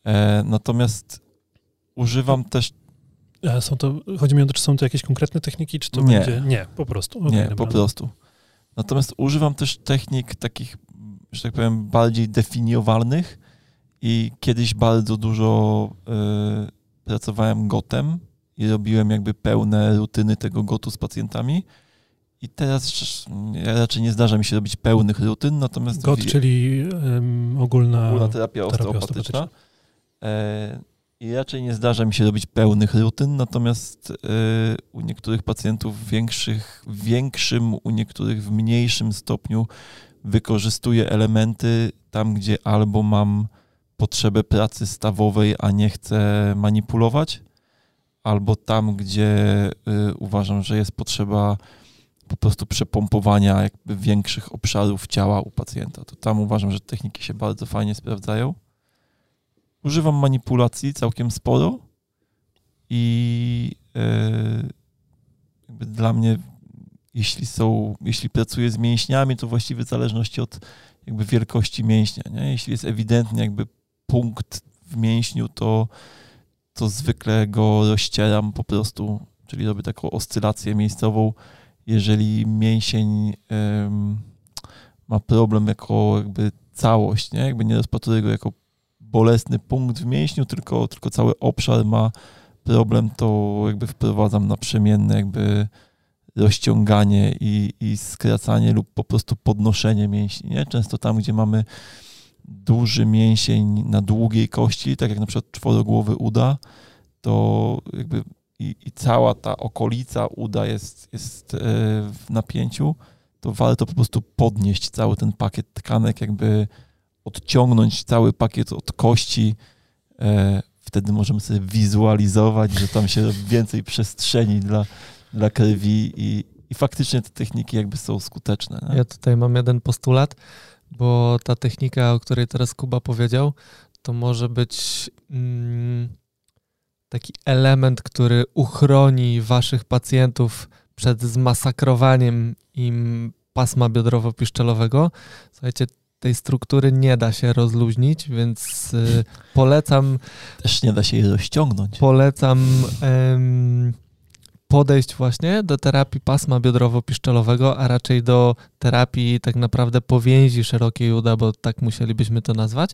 E, natomiast używam też, a są to, chodzi mi o to, czy są to jakieś konkretne techniki, czy to Nie. będzie... Nie, po prostu. Nie, dobra. po prostu. Natomiast używam też technik takich, że tak powiem, bardziej definiowalnych i kiedyś bardzo dużo pracowałem gotem i robiłem jakby pełne rutyny tego gotu z pacjentami. I teraz raczej nie zdarza mi się robić pełnych rutyn, natomiast GOT, wie- czyli um, ogólna... ogólna terapia terapia osteopatyczna. osteopatyczna. E, I raczej nie zdarza mi się robić pełnych rutyn, natomiast e, u niektórych pacjentów w większych, w większym, u niektórych w mniejszym stopniu wykorzystuję elementy tam, gdzie albo mam potrzebę pracy stawowej, a nie chcę manipulować, albo tam, gdzie y, uważam, że jest potrzeba po prostu przepompowania jakby większych obszarów ciała u pacjenta. To tam uważam, że techniki się bardzo fajnie sprawdzają. Używam manipulacji całkiem sporo i jakby dla mnie, jeśli są, jeśli pracuję z mięśniami, to właściwie w zależności od jakby wielkości mięśnia. Nie? Jeśli jest ewidentnie jakby punkt w mięśniu, to, to zwykle go rozcieram po prostu, czyli robię taką oscylację miejscową. Jeżeli mięsień ma problem jako jakby całość, nie? jakby nie rozpatruję go jako bolesny punkt w mięśniu, tylko, tylko cały obszar ma problem, to jakby wprowadzam naprzemienne jakby rozciąganie i, i skracanie lub po prostu podnoszenie mięśni. Nie? Często tam, gdzie mamy duży mięsień na długiej kości, tak jak na przykład czworogłowy uda, to jakby i, i cała ta okolica uda jest, jest e, w napięciu, to warto po prostu podnieść cały ten pakiet tkanek, jakby odciągnąć cały pakiet od kości. E, wtedy możemy sobie wizualizować, że tam się więcej przestrzeni dla, dla krwi i, i faktycznie te techniki jakby są skuteczne. Nie? Ja tutaj mam jeden postulat, bo ta technika, o której teraz Kuba powiedział, to może być mm, taki element, który uchroni waszych pacjentów przed zmasakrowaniem im pasma biodrowo-piszczelowego. Słuchajcie, tej struktury nie da się rozluźnić, więc y, polecam. Też nie da się jej rozciągnąć. Polecam podejść właśnie do terapii pasma biodrowo-piszczelowego, a raczej do terapii tak naprawdę powięzi szerokiej uda, bo tak musielibyśmy to nazwać,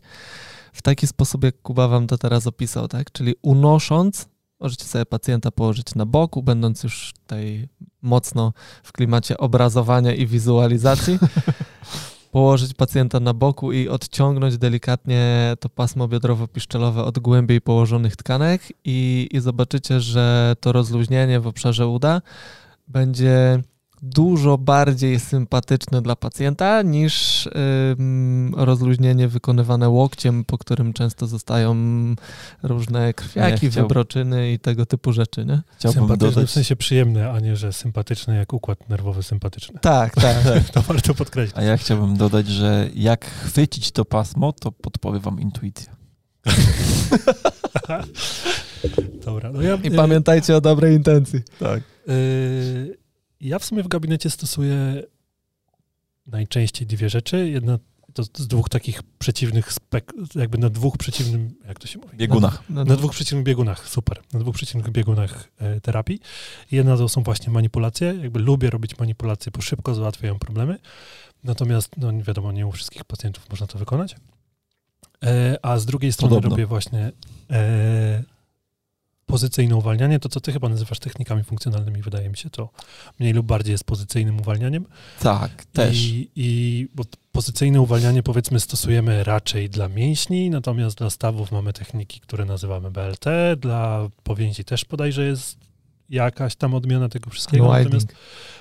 w taki sposób, jak Kuba wam to teraz opisał, tak? Czyli unosząc, możecie sobie pacjenta położyć na boku, będąc już tutaj mocno w klimacie obrazowania i wizualizacji, położyć pacjenta na boku i odciągnąć delikatnie to pasmo biodrowo-piszczelowe od głębiej położonych tkanek i, i zobaczycie, że to rozluźnienie w obszarze uda będzie dużo bardziej sympatyczne dla pacjenta niż rozluźnienie wykonywane łokciem, po którym często zostają różne krwiaki, ja chciał... wybroczyny i tego typu rzeczy. Nie? Chciałbym sympatyczny dodać... w sensie przyjemny, a nie, że sympatyczny jak układ nerwowy sympatyczny. Tak, tak. to warto podkreślić. A ja chciałbym dodać, że jak chwycić to pasmo, to podpowie wam intuicja. Dobra. No ja, I pamiętajcie o dobrej intencji. Tak. Y ja w sumie w gabinecie stosuję najczęściej dwie rzeczy. Jedna to z dwóch takich przeciwnych spek, jakby na dwóch przeciwnym, jak to się mówi? Biegunach. Na, na, na dwóch przeciwnych biegunach, super. Na dwóch przeciwnych biegunach e, terapii. Jedna to są właśnie manipulacje. Jakby lubię robić manipulacje, bo szybko załatwiają problemy. Natomiast, no wiadomo, nie u wszystkich pacjentów można to wykonać. E, a z drugiej strony Podobno. robię właśnie e, pozycyjne uwalnianie, to co ty chyba nazywasz technikami funkcjonalnymi, wydaje mi się, to mniej lub bardziej jest pozycyjnym uwalnianiem. Tak, też. I, i bo pozycyjne uwalnianie powiedzmy stosujemy raczej dla mięśni, natomiast dla stawów mamy techniki, które nazywamy BLT, dla powięzi też bodajże jest jakaś tam odmiana tego wszystkiego. No, Natomiast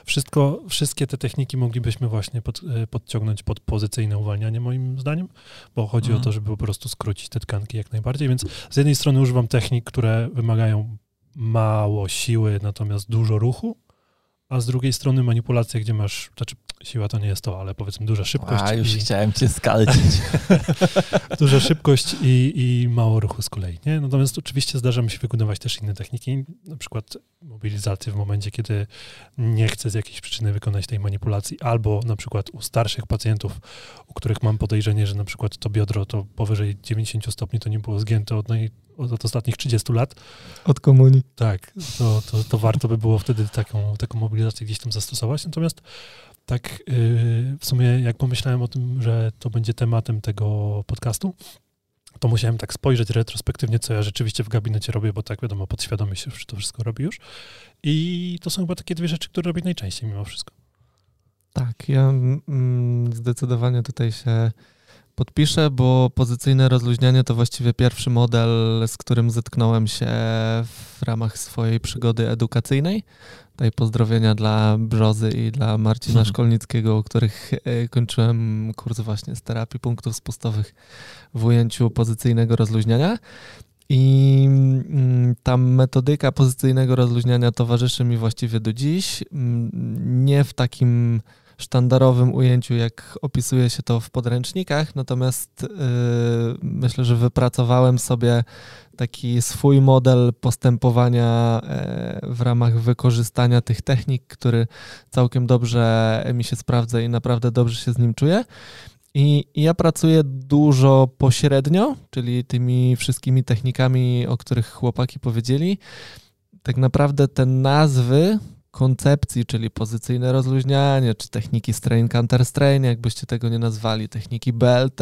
wszystko, wszystkie te techniki moglibyśmy właśnie pod, e, podciągnąć pod pozycyjne uwalnianie, moim zdaniem, bo chodzi mhm. o to, żeby po prostu skrócić te tkanki jak najbardziej. Więc z jednej strony używam technik, które wymagają mało siły, natomiast dużo ruchu, a z drugiej strony manipulacja, gdzie masz, znaczy siła to nie jest to, ale powiedzmy duża szybkość. A, już i... chciałem cię skalcić. duża szybkość i, i mało ruchu z kolei. Nie? Natomiast oczywiście zdarza mi się wykonywać też inne techniki, na przykład mobilizację w momencie, kiedy nie chcę z jakiejś przyczyny wykonać tej manipulacji, albo na przykład u starszych pacjentów, u których mam podejrzenie, że na przykład to biodro to powyżej 90 stopni to nie było zgięte od, naj, od ostatnich 30 lat. Od komunii. Tak, to, to, to warto by było wtedy taką, taką mobilizację gdzieś tam zastosować. Natomiast tak yy, w sumie jak pomyślałem o tym, że to będzie tematem tego podcastu, to musiałem tak spojrzeć retrospektywnie, co ja rzeczywiście w gabinecie robię, bo tak wiadomo, podświadomie się to wszystko robi już. I to są chyba takie dwie rzeczy, które robię najczęściej mimo wszystko. Tak, ja mm, zdecydowanie tutaj się podpiszę, bo pozycyjne rozluźnianie to właściwie pierwszy model, z którym zetknąłem się w ramach swojej przygody edukacyjnej. Tutaj pozdrowienia dla Brzozy i dla Marcina hmm. Szkolnickiego, u których e, kończyłem kurs właśnie z terapii punktów spustowych w ujęciu pozycyjnego rozluźniania. I mm, ta metodyka pozycyjnego rozluźniania towarzyszy mi właściwie do dziś. Mm, nie w takim sztandarowym ujęciu, jak opisuje się to w podręcznikach, natomiast yy, myślę, że wypracowałem sobie taki swój model postępowania e, w ramach wykorzystania tych technik, który całkiem dobrze mi się sprawdza i naprawdę dobrze się z nim czuję. I ja pracuję dużo pośrednio, czyli tymi wszystkimi technikami, o których chłopaki powiedzieli. Tak naprawdę te nazwy koncepcji, czyli pozycyjne rozluźnianie, czy techniki strain counter strain, jakbyście tego nie nazwali, techniki BLT,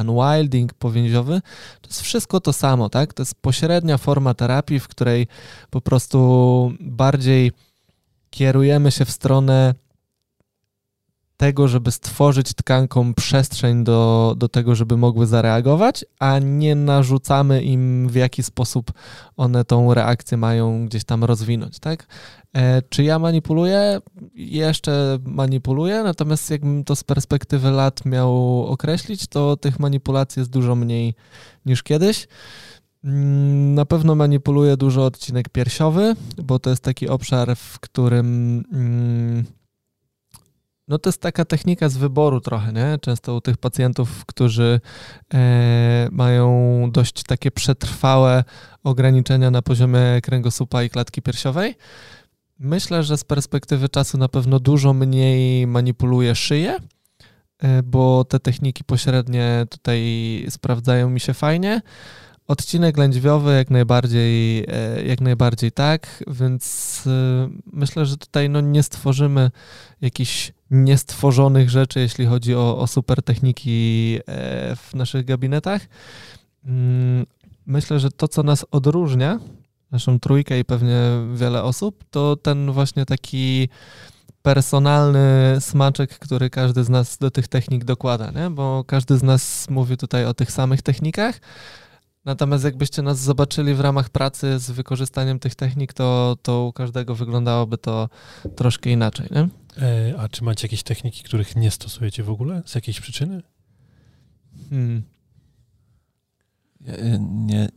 unwilding powięziowy, to jest wszystko to samo, tak? To jest pośrednia forma terapii, w której po prostu bardziej kierujemy się w stronę tego, żeby stworzyć tkankom przestrzeń do, do tego, żeby mogły zareagować, a nie narzucamy im, w jaki sposób one tą reakcję mają gdzieś tam rozwinąć, tak? E, czy ja manipuluję? Jeszcze manipuluję, natomiast jakbym to z perspektywy lat miał określić, to tych manipulacji jest dużo mniej niż kiedyś. Mm, na pewno manipuluję dużo odcinek piersiowy, bo to jest taki obszar, w którym mm, no to jest taka technika z wyboru trochę, nie? Często u tych pacjentów, którzy e, mają dość takie przetrwałe ograniczenia na poziomie kręgosłupa i klatki piersiowej. Myślę, że z perspektywy czasu na pewno dużo mniej manipuluję szyję, e, bo te techniki pośrednie tutaj sprawdzają mi się fajnie. Odcinek lędźwiowy jak najbardziej, e, jak najbardziej tak, więc e, myślę, że tutaj no nie stworzymy jakichś niestworzonych rzeczy, jeśli chodzi o, o super techniki e, w naszych gabinetach. Mm, myślę, że to, co nas odróżnia, naszą trójkę i pewnie wiele osób, to ten właśnie taki personalny smaczek, który każdy z nas do tych technik dokłada, nie? bo każdy z nas mówi tutaj o tych samych technikach, Natomiast jakbyście nas zobaczyli w ramach pracy z wykorzystaniem tych technik, to, to u każdego wyglądałoby to troszkę inaczej. Nie? E, a czy macie jakieś techniki, których nie stosujecie w ogóle? Z jakiejś przyczyny? Hmm. Ja, nie,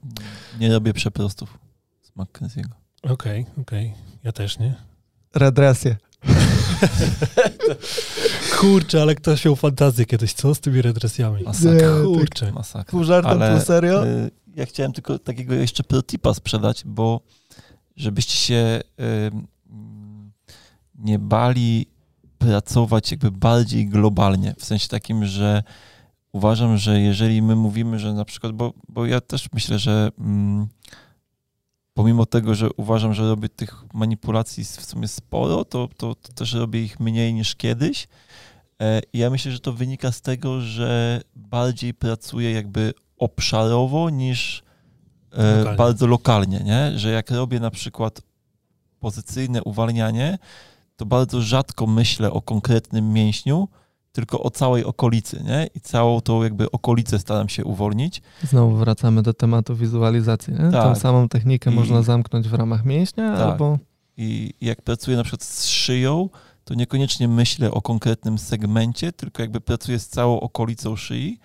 nie robię przeprostów z McKenzie'ego. Okej, okay, okej. Okay. Ja też nie. Redresję. Kurczę, ale ktoś miał fantazję kiedyś, co z tymi redresjami? Masakra. Kurczę. Masakra. Pół żartem, ale, pół serio? Y, ja chciałem tylko takiego jeszcze protipa sprzedać, bo żebyście się y, nie bali pracować jakby bardziej globalnie, w sensie takim, że uważam, że jeżeli my mówimy, że na przykład, bo, bo ja też myślę, że mm, pomimo tego, że uważam, że robię tych manipulacji w sumie sporo, to, to, to też robię ich mniej niż kiedyś. E, I ja myślę, że to wynika z tego, że bardziej pracuję jakby obszarowo niż e, lokalnie. bardzo lokalnie, nie? Że jak robię na przykład pozycyjne uwalnianie, to bardzo rzadko myślę o konkretnym mięśniu, tylko o całej okolicy, nie? I całą tą jakby okolicę staram się uwolnić. Znowu wracamy do tematu wizualizacji, nie? Tak. Tą samą technikę I... można zamknąć w ramach mięśnia tak. albo... I jak pracuję na przykład z szyją, to niekoniecznie myślę o konkretnym segmencie, tylko jakby pracuję z całą okolicą szyi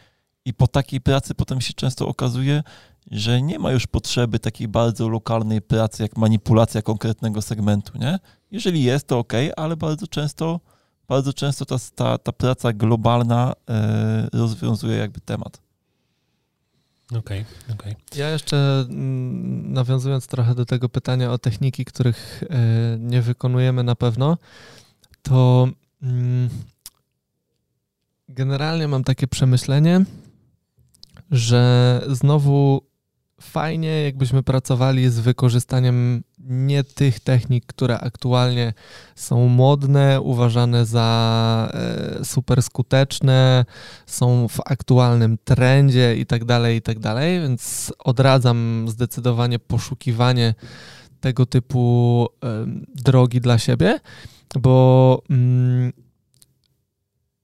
i po takiej pracy potem się często okazuje, że nie ma już potrzeby takiej bardzo lokalnej pracy, jak manipulacja konkretnego segmentu, nie? Jeżeli jest, to ok, ale bardzo często, bardzo często ta, ta, ta praca globalna e, rozwiązuje jakby temat. Okej, okay, okej. Okay. Ja jeszcze mm, nawiązując trochę do tego pytania o techniki, których e, nie wykonujemy na pewno, to mm, generalnie mam takie przemyślenie, że znowu fajnie, jakbyśmy pracowali z wykorzystaniem nie tych technik, które aktualnie są modne, uważane za e, super skuteczne, są w aktualnym trendzie i tak dalej, i tak więc odradzam zdecydowanie poszukiwanie tego typu drogi dla siebie, bo mm,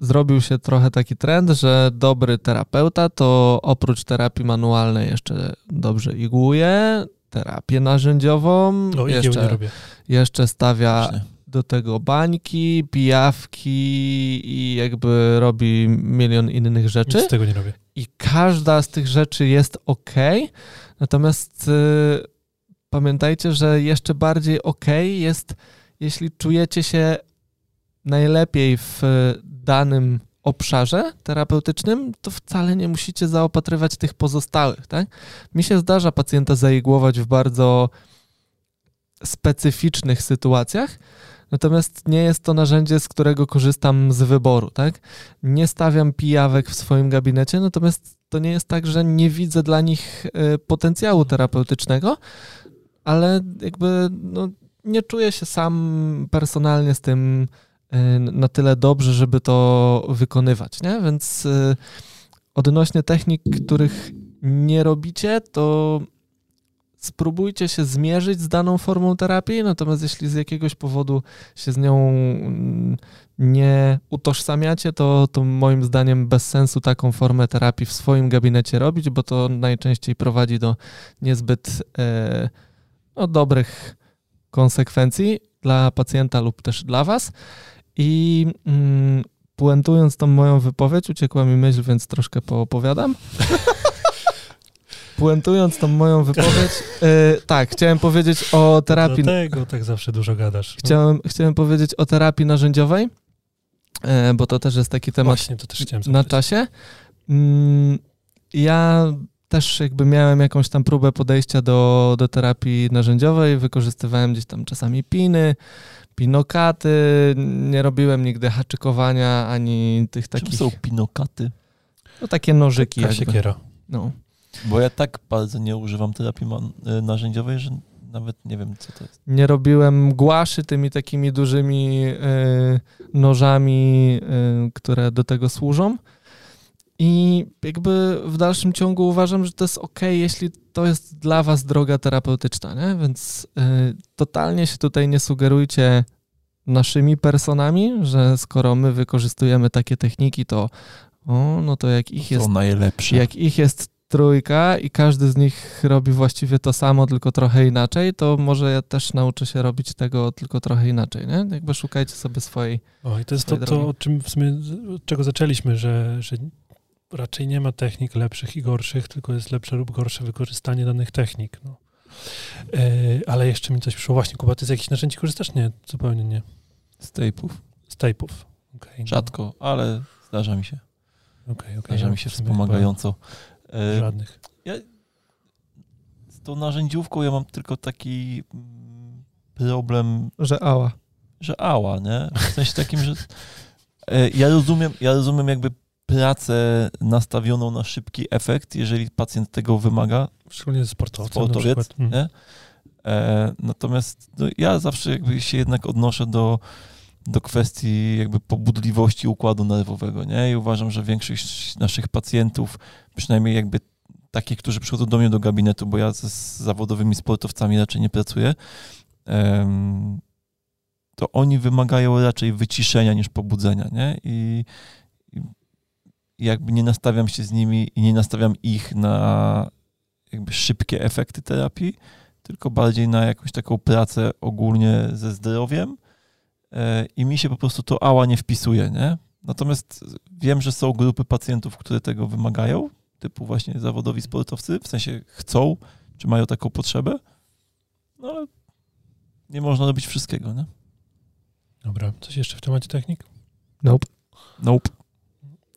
zrobił się trochę taki trend, że dobry terapeuta to oprócz terapii manualnej jeszcze dobrze igłuje, terapię narzędziową, no, jeszcze, jeszcze stawia Właśnie. do tego bańki, pijawki i jakby robi milion innych rzeczy. Nic z tego nie robię. I każda z tych rzeczy jest ok, natomiast y, pamiętajcie, że jeszcze bardziej ok jest, jeśli czujecie się najlepiej w danym obszarze terapeutycznym, to wcale nie musicie zaopatrywać tych pozostałych. Tak? Mi się zdarza pacjenta zaigłować w bardzo specyficznych sytuacjach, natomiast nie jest to narzędzie, z którego korzystam z wyboru. Tak? Nie stawiam pijawek w swoim gabinecie, natomiast to nie jest tak, że nie widzę dla nich e, potencjału terapeutycznego, ale jakby no, nie czuję się sam personalnie z tym Y, na tyle dobrze, żeby to wykonywać, nie? Więc y, odnośnie technik, których nie robicie, to spróbujcie się zmierzyć z daną formą terapii, natomiast jeśli z jakiegoś powodu się z nią mm, nie utożsamiacie, to, to moim zdaniem bez sensu taką formę terapii w swoim gabinecie robić, bo to najczęściej prowadzi do niezbyt e, no, dobrych konsekwencji dla pacjenta lub też dla Was. I mm, puentując tą moją wypowiedź, uciekła mi myśl, więc troszkę poopowiadam. puentując tą moją wypowiedź, e, tak, chciałem powiedzieć o terapii. Dlatego tak zawsze dużo gadasz. No. Chciałem, chciałem powiedzieć o terapii narzędziowej, e, bo to też jest taki temat Właśnie, na czasie. Mm, ja też jakby miałem jakąś tam próbę podejścia do, do terapii narzędziowej, wykorzystywałem gdzieś tam czasami piny, pinokaty, nie robiłem nigdy haczykowania, ani tych takich... Czym są pinokaty? No takie nożyki Taka jakby. siekiera. No. Bo ja tak bardzo nie używam terapii y, narzędziowej, że nawet nie wiem, co to jest. Nie robiłem głaszy tymi takimi dużymi y, nożami, y, które do tego służą. I jakby w dalszym ciągu uważam, że to jest ok, jeśli to jest dla was droga terapeutyczna, nie? Więc y, totalnie się tutaj nie sugerujcie naszymi personami, że skoro my wykorzystujemy takie techniki, to o, no to jak ich jest, najlepsze. jak ich jest trójka i każdy z nich robi właściwie to samo, tylko trochę inaczej, to może ja też nauczę się robić tego tylko trochę inaczej, nie? Jakby szukajcie sobie swojej O, i to jest to, to, o czym w sumie, od czego zaczęliśmy, że, że raczej nie ma technik lepszych i gorszych, tylko jest lepsze lub gorsze wykorzystanie danych technik. No. E, ale jeszcze mi coś przyszło. Właśnie, Kuba, ty z jakichś narzędzi korzystasz? Nie, zupełnie nie. Z tape'ów. Z tape'ów. Okay, Rzadko, no. ale zdarza mi się. Okay, okay, zdarza ja mi się wspomagająco. E, żadnych. Ja z tą narzędziówką ja mam tylko taki mm, problem... Że ała. Że ała, nie? W sensie takim, że e, ja rozumiem, ja rozumiem jakby pracę nastawioną na szybki efekt, jeżeli pacjent tego wymaga. Szczególnie sportowiec, hmm. nie? E, natomiast no, ja zawsze jakby się jednak odnoszę do, do kwestii jakby pobudliwości układu nerwowego, nie? I uważam, że większość naszych pacjentów, przynajmniej jakby takich, którzy przychodzą do mnie do gabinetu, bo ja z zawodowymi sportowcami raczej nie pracuję, to oni wymagają raczej wyciszenia niż pobudzenia, nie? I, jakby nie nastawiam się z nimi i nie nastawiam ich na jakby szybkie efekty terapii, tylko bardziej na jakąś taką pracę ogólnie ze zdrowiem e, i mi się po prostu to ała nie wpisuje, nie? Natomiast wiem, że są grupy pacjentów, które tego wymagają, typu właśnie zawodowi sportowcy, w sensie chcą, czy mają taką potrzebę, no ale nie można robić wszystkiego, nie? Dobra, coś jeszcze w temacie technik? Nope. Nope.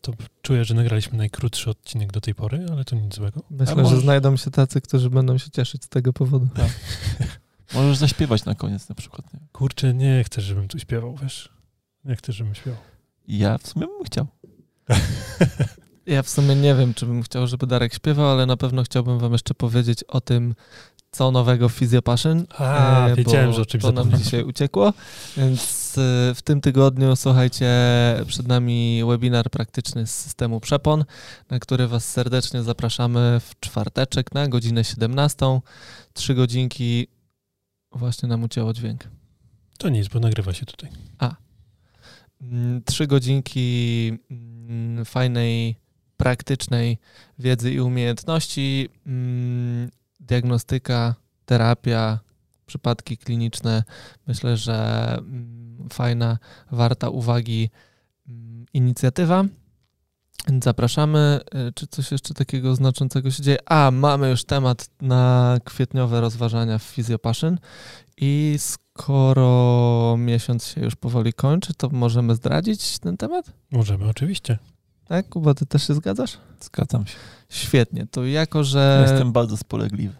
To czuję, że nagraliśmy najkrótszy odcinek do tej pory, ale to nic złego. Myślę, możesz... że znajdą się tacy, którzy będą się cieszyć z tego powodu. Tak. możesz zaśpiewać na koniec na przykład. Nie? Kurczę, nie chcę, żebym tu śpiewał, wiesz? Nie chcę, żebym śpiewał. Ja w sumie bym chciał. Ja w sumie nie wiem, czy bym chciał, żeby Darek śpiewał, ale na pewno chciałbym wam jeszcze powiedzieć o tym, co nowego w Physiopassion. A, e, wiedziałem, że o czymś to nam dzisiaj uciekło, więc e, w tym tygodniu, słuchajcie, przed nami webinar praktyczny z systemu przepon, na który was serdecznie zapraszamy w czwarteczek na godzinę 17. Trzy godzinki. Właśnie nam ucięło dźwięk. To nic, bo nagrywa się tutaj. A. Mm, trzy godzinki mm, fajnej, praktycznej wiedzy i umiejętności mm, diagnostyka, terapia, przypadki kliniczne. Myślę, że mm, fajna, warta uwagi mm, inicjatywa. Zapraszamy. Y, czy coś jeszcze takiego znaczącego się dzieje? A, mamy już temat na kwietniowe rozważania w Physiopassion i skoro miesiąc się już powoli kończy, to możemy zdradzić ten temat? Możemy, oczywiście. Tak, Kuba, ty też się zgadzasz? Zgadzam się. Świetnie, to jako, że... Jestem bardzo spolegliwy.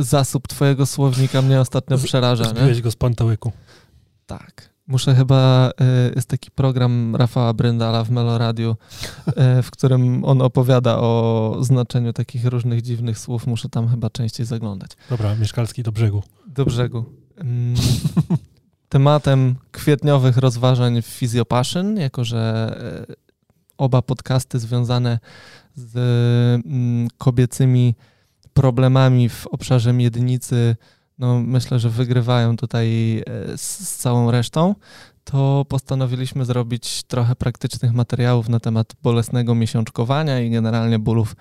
Zasób twojego słownika mnie ostatnio przeraża. Zbiłeś go z pantałyku. Tak. Muszę chyba, y, jest taki program Rafała Bryndala w Meloradiu, y, w którym on opowiada o znaczeniu takich różnych dziwnych słów. Muszę tam chyba częściej zaglądać. Dobra, Mieszkalski do brzegu. Do brzegu. Tematem kwietniowych rozważań w Physiopassion, jako że y, oba podcasty związane z mm, kobiecymi problemami w obszarze miednicy, no myślę, że wygrywają tutaj e, z całą resztą, to postanowiliśmy zrobić trochę praktycznych materiałów na temat bolesnego miesiączkowania i generalnie bólów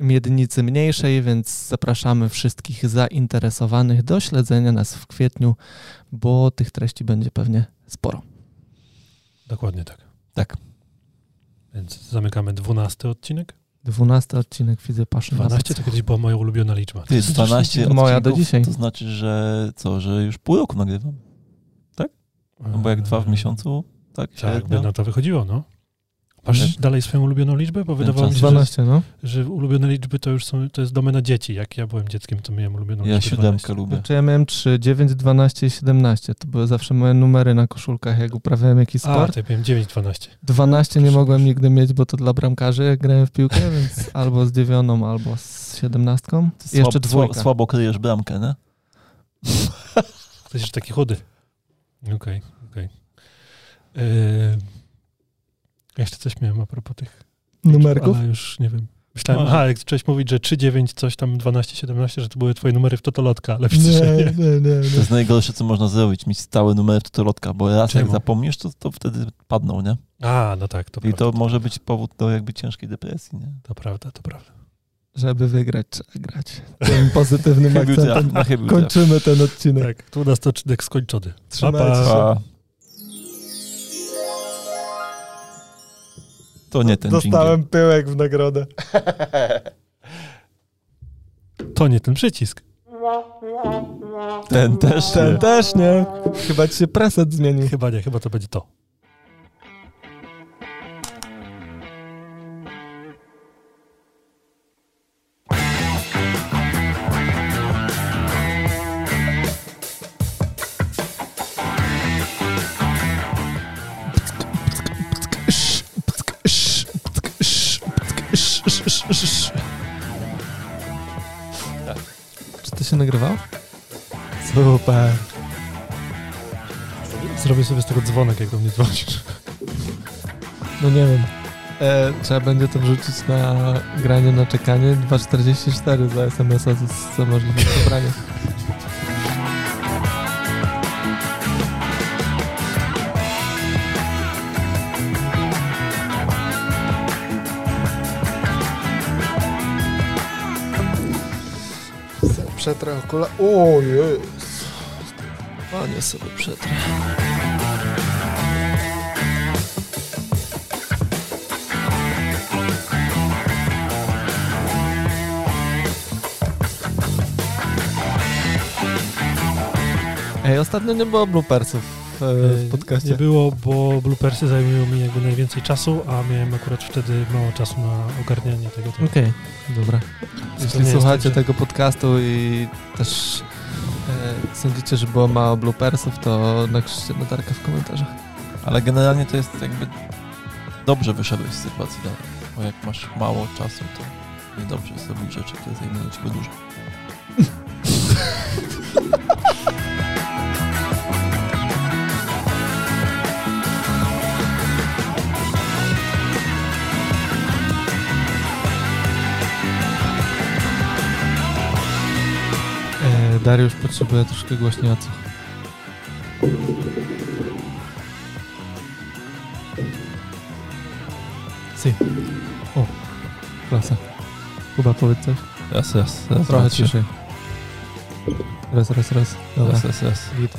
miednicy mniejszej, więc zapraszamy wszystkich zainteresowanych do śledzenia nas w kwietniu, bo tych treści będzie pewnie sporo. Dokładnie tak. Tak. Więc zamykamy dwunasty odcinek. 12 odcinek Fizy Passion. 12 to kiedyś była moja ulubiona liczba. To jest 12 Moja do dzisiaj. To znaczy, że co, że już pół roku nagrywam. No bo jak dwa w miesiącu, tak? Tak, by na to wychodziło, no. Masz dalej swoją ulubioną liczbę? Bo wydawało mi się, że, 12, no. że ulubione liczby to już są, to jest domena dzieci. Jak ja byłem dzieckiem, to miałem ulubioną Ja liczbę siódemkę 12. lubię. Znaczy ja miałem 3, 9, 12 i 17. To były zawsze moje numery na koszulkach, jak uprawiałem jakiś A, sport. to ja miałem 9, 12. 12 nie mogłem nigdy mieć, bo to dla bramkarzy, jak grałem w piłkę, więc albo z dziewiątą, albo z siedemnastką. I jeszcze Słab- dwójka. sła- Słabo kryjesz bramkę, nie? Ktoś jest taki chudy. Okej, okej. Yy, jeszcze coś miałem a propos tych Numerków? ale już nie wiem. Myślałem, Może. aha, jak zacząłeś mówić, że 3, 9, coś tam 12, 17, że to były twoje numery w Totolotka, ale widzę, że nie. nie, nie, To jest najgorsze, co można zrobić, mieć stałe numery w totolotka, bo raz jak Czemu? zapomnisz, to, to wtedy padną, nie? A, no tak, to I prawda. to może być powód do jakby ciężkiej depresji, nie? To prawda, to prawda. Żeby wygrać, trzeba grać. Tym pozytywnym akcentem kończymy ten odcinek. Tak, 12 odcinek skończony. Trzymajcie Pa, pa. To nie ten Dostałem pyłek w nagrodę. To nie ten przycisk. Ten też Ten nie. też nie. Chyba ci się preset zmienił. Chyba nie, chyba to będzie to. Czy to się nagrywało? Super. Zrobię sobie z tego dzwonek, jak do mnie dzwonisz. No nie wiem. E, trzeba będzie to wrzucić na granie na czekanie 2,44 za SMS-a z- za możliwość pobrania. Przetrę okula... O jest! Panie sobie przetrę. Ej, ostatnio nie było bloopersów w, w podcaście. Nie było, bo bloopersy zajmują mi jakby najwięcej czasu, a miałem akurat wtedy mało czasu na ogarnianie tego. Okej, dobra. To Jeśli słuchacie tak, że- tego podcastu i też e, sądzicie, że było mało bloopersów, to napiszcie notarkę w komentarzach. Ale generalnie to jest jakby dobrze wyszedłeś z sytuacji dalej. Bo jak masz mało czasu, to niedobrze jest robić rzeczy, które zajmują ci go dużo. Dariusz potrzebuje troszkę głośniej o co. Si. O, klasa. Chyba powiedz coś. Raz, raz, raz. Trochę raz, ciszej. Raz, raz, raz. Dobra. Raz, raz, raz. Git.